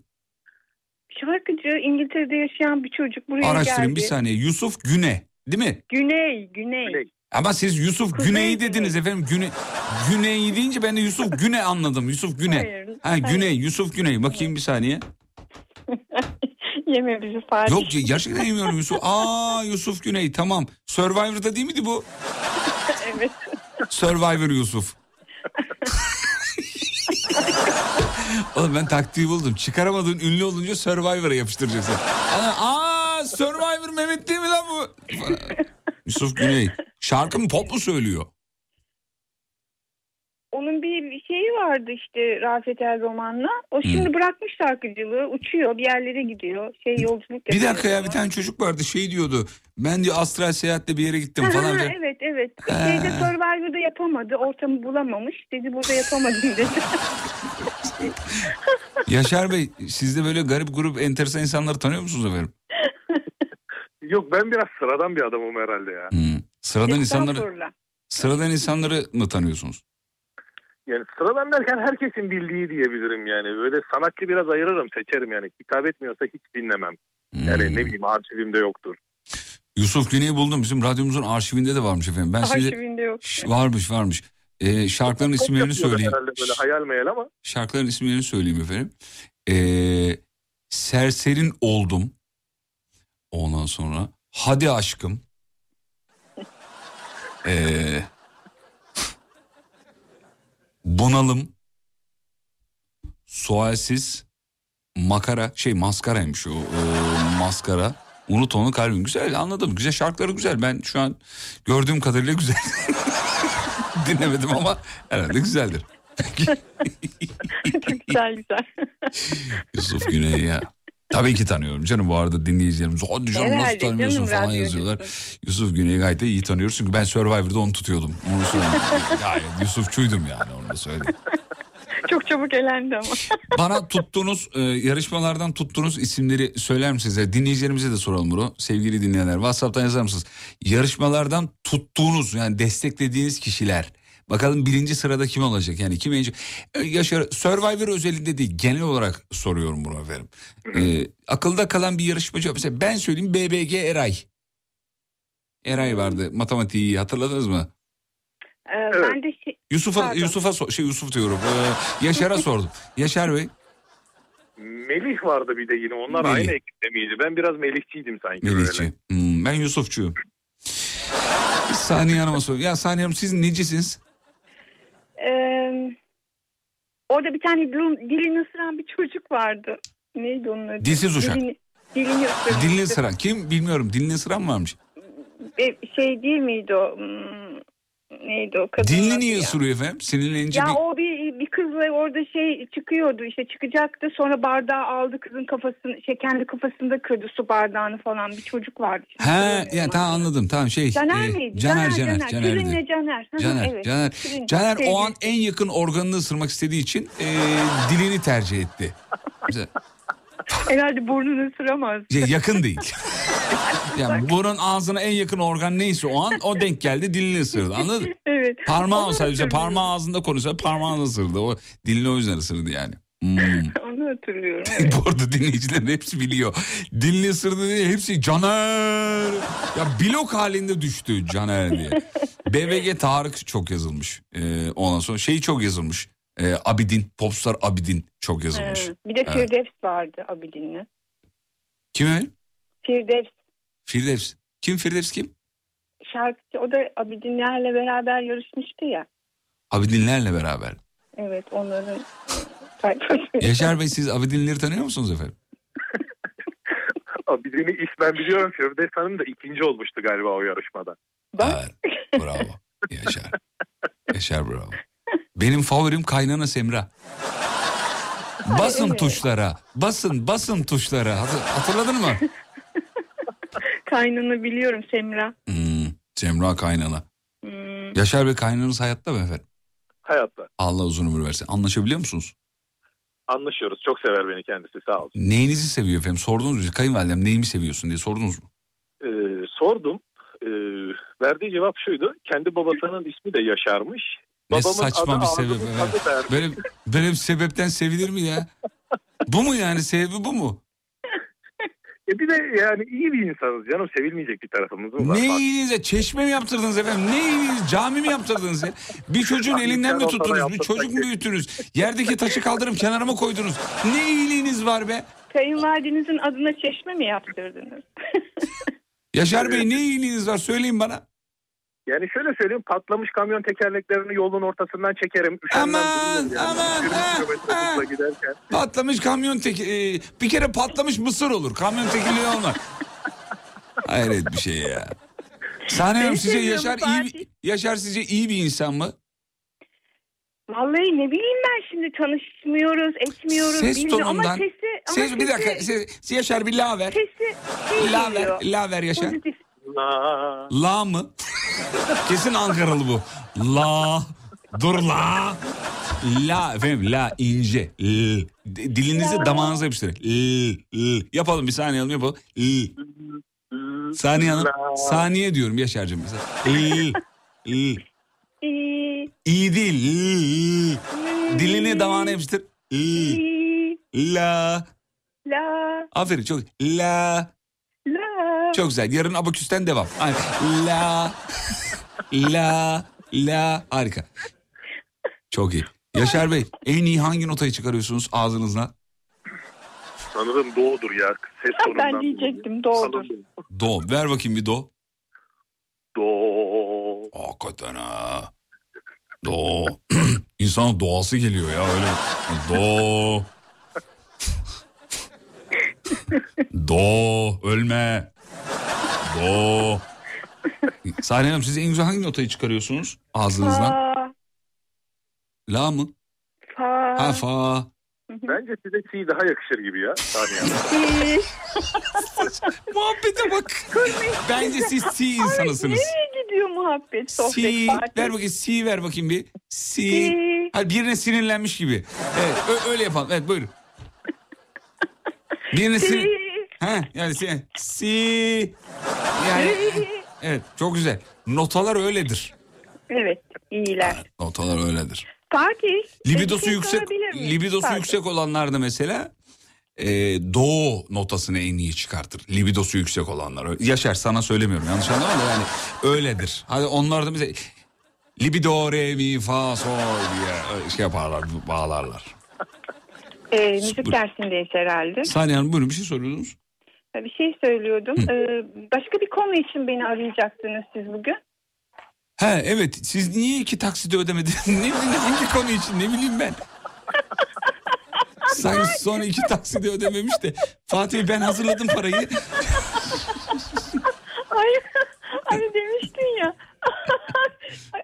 Şarkıcı İngiltere'de yaşayan bir çocuk buraya Araştırın geldi. bir saniye. Yusuf Güne değil mi? Güney, Güney. Güney. Ama siz Yusuf Kuzey Güney Güney. dediniz efendim. Güne, Güney deyince ben de Yusuf Güne anladım. Yusuf Güne. Hayır, ha hayır. Güney, Yusuf Güney. Bakayım bir saniye. Yeme bizi Fatih. Yok gerçekten yemiyorum Yusuf. Aa Yusuf Güney tamam. Survivor'da değil miydi bu? evet. Survivor Yusuf. Oğlum ben taktiği buldum. Çıkaramadığın ünlü olunca Survivor'a yapıştıracaksın. Aa, Survivor Mehmet değil mi lan bu? Yusuf Güney. Şarkı mı pop mu söylüyor? Onun bir şeyi vardı işte Rafet Erroman'la. O şimdi bırakmış şarkıcılığı. Uçuyor bir yerlere gidiyor. Şey yolculuk Bir dakika ya bir tane çocuk vardı şey diyordu. Ben diyor astral seyahatle bir yere gittim falan. ha, evet evet. Şeyde Survivor'da yapamadı. Ortamı bulamamış. Dedi burada yapamadım dedi. Yaşar Bey siz de böyle garip grup enteresan insanları tanıyor musunuz efendim? Yok ben biraz sıradan bir adamım herhalde ya. Hmm. Sıradan insanları sıradan insanları mı tanıyorsunuz? Yani sıradan derken herkesin bildiği diyebilirim yani. Böyle sanatçı biraz ayırırım seçerim yani. Hitap etmiyorsa hiç dinlemem. Yani ne bileyim arşivimde yoktur. Yusuf Güney'i buldum. Bizim radyomuzun arşivinde de varmış efendim. Ben size Arşivinde yok. Şş, varmış varmış. Ee, şarkıların Pop isimlerini söyleyeyim. Böyle hayal meyal ama. Şarkıların isimlerini söyleyeyim efendim. Ee, Serserin oldum. Ondan sonra Hadi aşkım. Ee, bunalım. Sualsiz. Makara şey maskaraymış o ee, maskara. Unut onu kalbim güzel anladım güzel şarkıları güzel ben şu an gördüğüm kadarıyla güzel dinlemedim ama herhalde güzeldir. güzel güzel. Yusuf Güney ya. Tabii ki tanıyorum canım bu arada dinleyicilerimiz. Hadi canım nasıl Herhalde tanımıyorsun canım, falan yazıyorlar. Yusuf Güney'i gayet de iyi tanıyoruz çünkü ben Survivor'da onu tutuyordum. Onu söyleyeyim. Gayet Yusufçuydum yani onu da söyleyeyim. Çok çabuk elendi ama. Bana tuttuğunuz e, yarışmalardan tuttuğunuz isimleri söyler misiniz? Ya Dinleyicilerimize de soralım bunu. Sevgili dinleyenler WhatsApp'tan yazar mısınız? Yarışmalardan tuttuğunuz yani desteklediğiniz kişiler. Bakalım birinci sırada kim olacak? Yani kim en- E, Yaşar Survivor özelinde değil genel olarak soruyorum bunu efendim. E, akılda kalan bir yarışmacı mesela ben söyleyeyim BBG Eray. Eray vardı matematiği hatırladınız mı? Ee, Ben de şey, Yusuf'a. Yusuf'a so- şey Yusuf diyorum. E, Yaşar'a sordum. Yaşar Bey Melih vardı bir de yine. Onlar Melih. aynı ekipte miydi? Ben biraz Melihçiydim sanki Melihçi. böyle. Hmm, ben Yusufçuyum. Saniye Hanım'a soruyorum. Ya Saniye Hanım siz necisiniz? Ee, orada bir tane dil- dilini ısıran bir çocuk vardı. Neydi onun adı? Dilsiz uşak. Dilini, dilini ısırmıştı. Dilini ısıran. Kim bilmiyorum. Dilini ısıran mı varmış? E, Şey değil miydi o? Neydi o kadın? Dilini niye ya? ısırıyor efendim? Sinirlenince Ya bir... o bir, bir kızla orada şey çıkıyordu işte çıkacaktı sonra bardağı aldı kızın kafasını şey kendi kafasında kırdı su bardağını falan bir çocuk vardı. He ya ama. tamam anladım tamam şey. Caner e, miydi? Caner Caner, Caner. Caner. Caner. Hı, Caner, evet. Caner. Tülin, Caner o an en yakın organını ısırmak istediği için e, dilini tercih etti. Herhalde burnunu ısıramaz. şey, yakın değil. yani burun ağzına en yakın organ neyse o an o denk geldi dilini ısırdı anladın mı? evet. Parmağı olsaydı işte parmağı ağzında konuşsa parmağını ısırdı. O dilini o yüzden ısırdı yani. Hmm. Onu hatırlıyorum. Evet. Bu arada dinleyicilerin hepsi biliyor. Dilini ısırdı diye hepsi Caner. Ya blok halinde düştü Caner diye. BVG Tarık çok yazılmış. Ee, ondan sonra şey çok yazılmış. Ee, Abidin, Popstar Abidin çok yazılmış. Evet. Bir de Evet. Firdevs vardı Abidin'le. Kim öyle? Firdevs Firdevs. Kim Firdevs kim? şarkıcı o da Abidinlerle beraber yarışmıştı ya. Abidinlerle beraber. Evet onların sayfası. Yaşar Bey siz Abidinleri tanıyor musunuz efendim? Abidin'i ismen biliyorum. Firdevs Hanım da ikinci olmuştu galiba o yarışmada. Evet. Bravo. Yaşar. Yaşar bravo. Benim favorim kaynana Semra. Basın evet. tuşlara. Basın basın tuşlara. Hatır- Hatırladın mı? Kaynını biliyorum Semra. Hmm, Semra kaynana. Hmm, Yaşar Bey kaynananız hayatta mı efendim? Hayatta. Allah uzun ömür versin. Anlaşabiliyor musunuz? Anlaşıyoruz. Çok sever beni kendisi sağ olsun. Neyinizi seviyor efendim? Sordunuz mu? Kayınvalidem neyimi seviyorsun diye sordunuz mu? Ee, sordum. Ee, verdiği cevap şuydu. Kendi babasının ismi de Yaşar'mış. Ne Babamın saçma adı bir sebep. adı. Böyle, böyle bir sebepten sevilir mi ya? Bu mu yani? Sebebi bu mu? E bir de yani iyi bir insanız canım. Sevilmeyecek bir tarafımız mı var? Ne Bak, iyiliğiniz ya? Çeşme mi yaptırdınız efendim? Ne iyiliğiniz? Cami mi yaptırdınız ya? Bir çocuğun elinden mi tuttunuz? Bir çocuk mu büyüttünüz? Yerdeki taşı kaldırıp kenara mı koydunuz? Ne iyiliğiniz var be? Kayınvalidenizin adına çeşme mi yaptırdınız? Yaşar Bey ne iyiliğiniz var? Söyleyin bana. Yani şöyle söyleyeyim. Patlamış kamyon tekerleklerini yolun ortasından çekerim. Üşenmem Aman, yani. aman, 20 ha, ha. giderken. Patlamış kamyon tek... e, bir kere patlamış mısır olur. Kamyon tekiliği olmaz. Hayret bir şey ya. Saniye Hanım sizce Yaşar iyi bir, Yaşar sizce iyi bir insan mı? Vallahi ne bileyim ben şimdi tanışmıyoruz, etmiyoruz. Ses bilmiyorum tonundan. Ama sesi, ama Ses, bir dakika ses, Yaşar bir la ver. Sesi şey La ver, geliyor. la ver Yaşar. Pozitif. La. La mı? Kesin Ankaralı bu. La. Dur la. La efendim la ince. L. Dilinizi La. damağınıza yapıştırın. L, L. Yapalım bir saniye alalım yapalım. L. Saniye hanım. Saniye diyorum Yaşar'cığım. L. L. İyi, değil. L. Dilini damağına yapıştır. L. La. la, Aferin çok. La. Çok güzel. Yarın abaküsten devam. La. La. La. Harika. Çok iyi. Yaşar Bey en iyi hangi notayı çıkarıyorsunuz ağzınızla? Sanırım doğudur ya. Ses tonundan. Ben diyecektim. Sanırım Do. Ver bakayım bir do. Do. Hakikaten ha. Do. İnsanın doğası geliyor ya öyle. Do. Do. Ölme. Do. Saniye Hanım siz en güzel hangi notayı çıkarıyorsunuz ağzınızdan? Fa, La mı? fa, Ha fa. Bence size si daha yakışır gibi ya. Saniye. Muhabbete bak. Bence siz si insanısınız. Nereye gidiyor muhabbet, sohbet, Si. Ver bakayım si ver bakayım bir. Si. Si. Hayır birine sinirlenmiş gibi. Evet öyle yapalım. Evet buyurun. Birine sinir... Si. Ha yani si. Si. Yani evet çok güzel. Notalar öyledir. Evet, iyiler. Notalar öyledir. Fatih. Libidosu şey yüksek libidosu Fatih? yüksek olanlar da mesela e, do notasını en iyi çıkartır. Libidosu yüksek olanlar. Yaşar sana söylemiyorum yanlış anlama da yani öyledir. Hadi onlar da bize libido re mi fa sol diye şey yaparlar bağlarlar. Ee, müzik dersindeyiz herhalde. Saniye Hanım buyurun bir şey soruyordunuz. Bir şey söylüyordum. Ee, başka bir konu için beni arayacaktınız siz bugün. He evet siz niye iki taksidi ödemediniz? ne bileyim hangi konu için ne bileyim ben. Sanki son iki taksidi ödememiş de Fatih ben hazırladım parayı. Hayır, hani demiştin ya.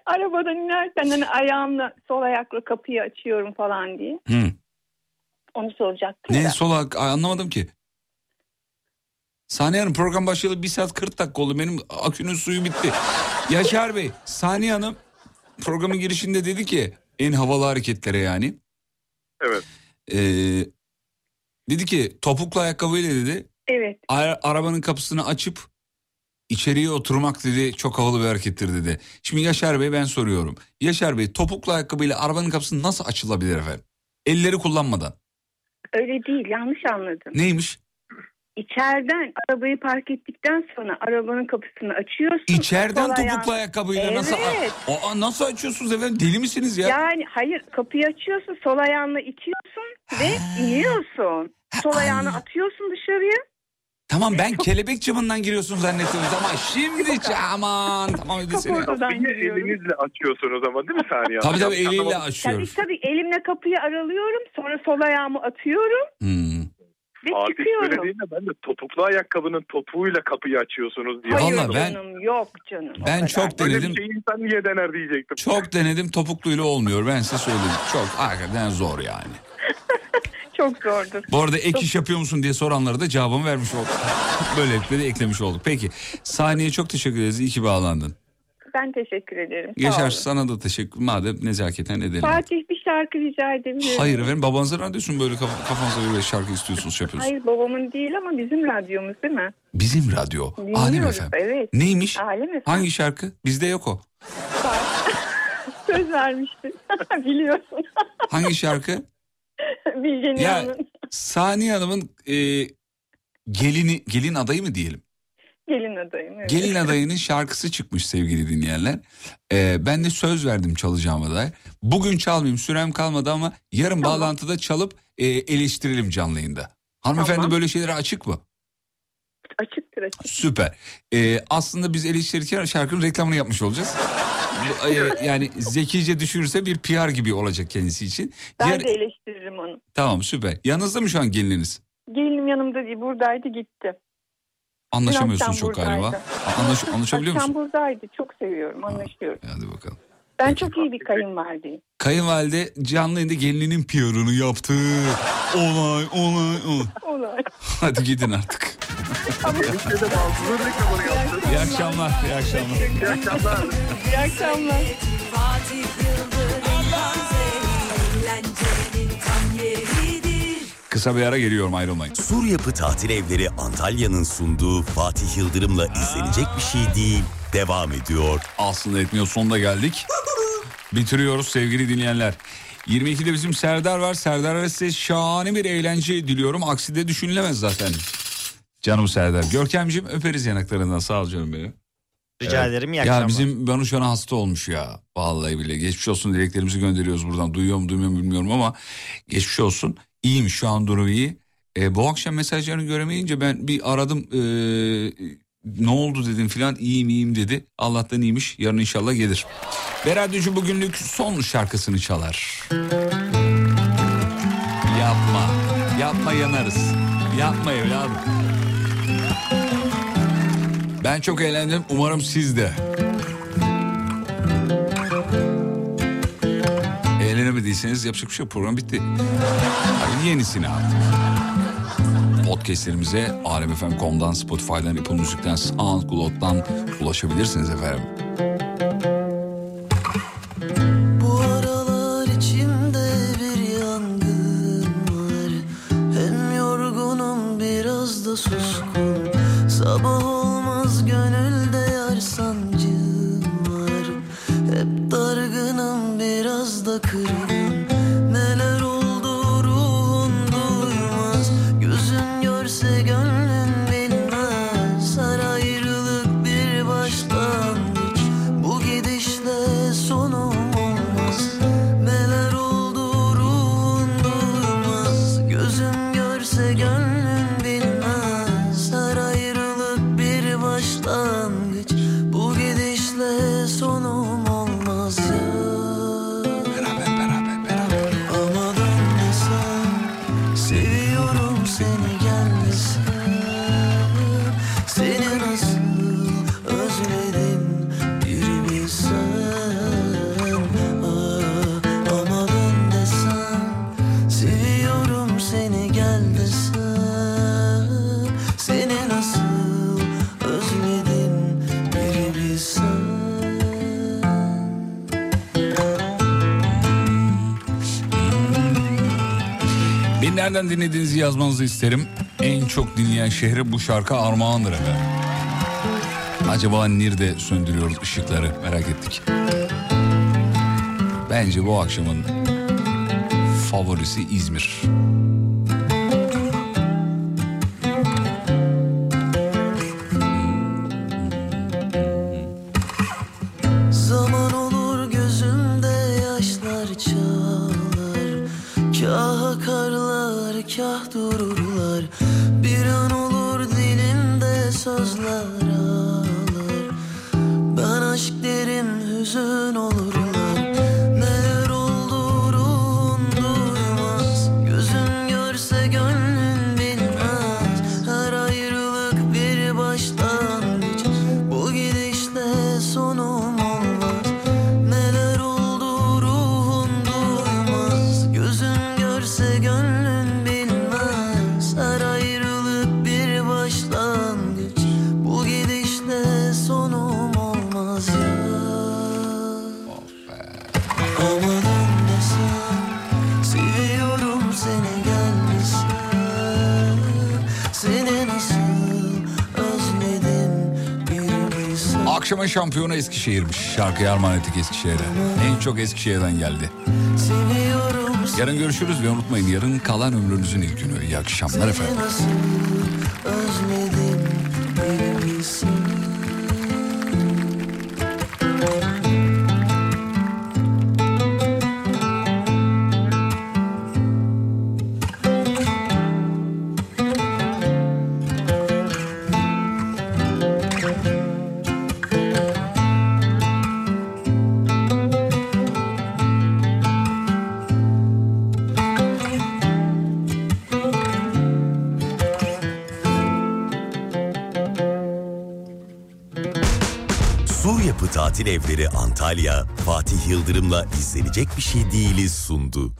Arabadan inerken hani ayağımla sol ayakla kapıyı açıyorum falan diye. Hı. Onu soracaktım Ne da. solak Ay, anlamadım ki. Saniye Hanım program başlayalı 1 saat 40 dakika oldu. Benim akünün suyu bitti. Yaşar Bey, Saniye Hanım programın girişinde dedi ki en havalı hareketlere yani. Evet. Ee, dedi ki topuklu ayakkabıyla dedi Evet. ara- arabanın kapısını açıp içeriye oturmak dedi çok havalı bir harekettir dedi. Şimdi Yaşar Bey ben soruyorum. Yaşar Bey topuklu ayakkabıyla arabanın kapısı nasıl açılabilir efendim? Elleri kullanmadan. Öyle değil yanlış anladın. Neymiş? İçeriden arabayı park ettikten sonra arabanın kapısını açıyorsun. İçeriden Sol ayağını- topuklu ayakkabıyla nasıl Evet. Aa, nasıl açıyorsunuz efendim? Deli misiniz ya? Yani hayır kapıyı açıyorsun sol ayağınla itiyorsun ve iniyorsun. Sol ayağını atıyorsun dışarıya. Tamam ben kelebek camından giriyorsun zannettim ama şimdi aman tamam hadi seni. Elinizle açıyorsunuz ama değil mi Saniye? Tabii tabii eliyle Anlamadım. Tabii açıyoruz. tabii elimle kapıyı aralıyorum sonra sol ayağımı atıyorum Hmm. Ve Fatih çıkıyorum. söylediğinde ben de topuklu ayakkabının topuğuyla kapıyı açıyorsunuz diye. Hayır Vallahi ben- canım yok canım. Ben çok Böyle denedim. bir şeyi insan niye dener diyecektim. Çok denedim topukluyla olmuyor ben size söyleyeyim. Çok hakikaten zor yani. Çok zordur. Bu arada ek iş yapıyor musun diye soranlara da cevabımı vermiş olduk. Böylelikle de eklemiş olduk. Peki saniye çok teşekkür ederiz. İyi ki bağlandın. Ben teşekkür ederim. Sağ Yaşar olun. sana da teşekkür. Madem nezaketen edelim. Fatih bir şarkı rica edebilirim. Hayır efendim babanıza radyosun böyle kaf- kafanıza göre şarkı istiyorsunuz şey yapıyorsunuz. Hayır babamın değil ama bizim radyomuz değil mi? Bizim radyo. Dinliyoruz, Alem efendim. Evet. Neymiş? Alem efendim. Hangi şarkı? Bizde yok o. Söz vermiştin. Biliyorsun. Hangi şarkı? Bilge'nin Ya Saniye Hanım'ın e, gelini gelin adayı mı diyelim? Gelin adayım. Evet. Gelin adayının şarkısı çıkmış sevgili dinleyenler. E, ben de söz verdim çalacağıma dair. Bugün çalmayayım sürem kalmadı ama yarın Tamam. bağlantıda çalıp e, eleştirelim canlı yayında. Hanımefendi Tamam. böyle şeylere açık mı? Açıktır açık. Süper. E, aslında biz eleştirirken şarkının reklamını yapmış olacağız. E, yani zekice düşürürse bir PR gibi olacak kendisi için. Ben Yar- de eleştiririm onu. Tamam süper. Yanınızda mı şu an gelininiz? Gelinim yanımda değil buradaydı gitti. Anlaşamıyorsunuz çok akşam galiba. buradaydı. Anlaş, anlaşabiliyor musun? buradaydı. Çok seviyorum. Anlaşıyoruz. Hadi bakalım. Ben çok iyi bir kayınvalideyim. Kayınvalide canlı yayında gelininin piyorunu yaptı. Olay olay olay. Olay. Hadi gidin artık. İyi akşamlar. İyi akşamlar. İyi akşamlar. İyi akşamlar. Fatih Yıldırım eğlencenin tam yeridir. Kısa bir ara geliyorum ayrılmayın. Sur Yapı Tatil Evleri Antalya'nın sunduğu Fatih Yıldırım'la izlenecek bir şey değil. Devam ediyor. Aslında etmiyor sonunda geldik. Bitiriyoruz sevgili dinleyenler. 22'de bizim Serdar var. Serdar'a size şahane bir eğlence diliyorum. Aksi de düşünülemez zaten. Canım Serdar. Görkemciğim öperiz yanaklarından. Sağ ol canım benim. Rica Evet. ederim. İyi Ya bizim Banu şu an hasta olmuş ya. Vallahi bile geçmiş olsun dileklerimizi gönderiyoruz buradan. Duyuyor mu duymuyor mu bilmiyorum ama geçmiş olsun. İyiyim şu an durumu iyi. E, bu akşam mesajlarını göremeyince ben bir aradım. e, ne oldu dedim filan iyiyim iyiyim dedi. Allah'tan iyiymiş. Yarın inşallah gelir. Ve radyocu bugünlük son şarkısını çalar. Yapma. Yapma yanarız. Yapma evladım. Ben çok eğlendim. Umarım siz de. Eğlenemediyseniz yapacak bir şey yok. Program bitti. Hadi yenisini artık. Podcastlerimize alemfm.com'dan, Spotify'dan, Apple Müzik'ten, SoundCloud'dan ulaşabilirsiniz efendim. Biraz Beni nereden dinlediğinizi yazmanızı isterim. Çok dinleyen şehre bu şarkı armağandır efendim. Acaba nerede söndürüyoruz ışıkları merak ettik. Bence bu akşamın favorisi İzmir. Eskişehir'miş. Şarkıyı armağan ettik Eskişehir'e. En çok Eskişehir'den geldi. Yarın görüşürüz ve unutmayın yarın kalan ömrünüzün ilk günü. İyi akşamlar efendim. Antalya, Fatih Yıldırım'la izlenecek bir şey değiliz sundu.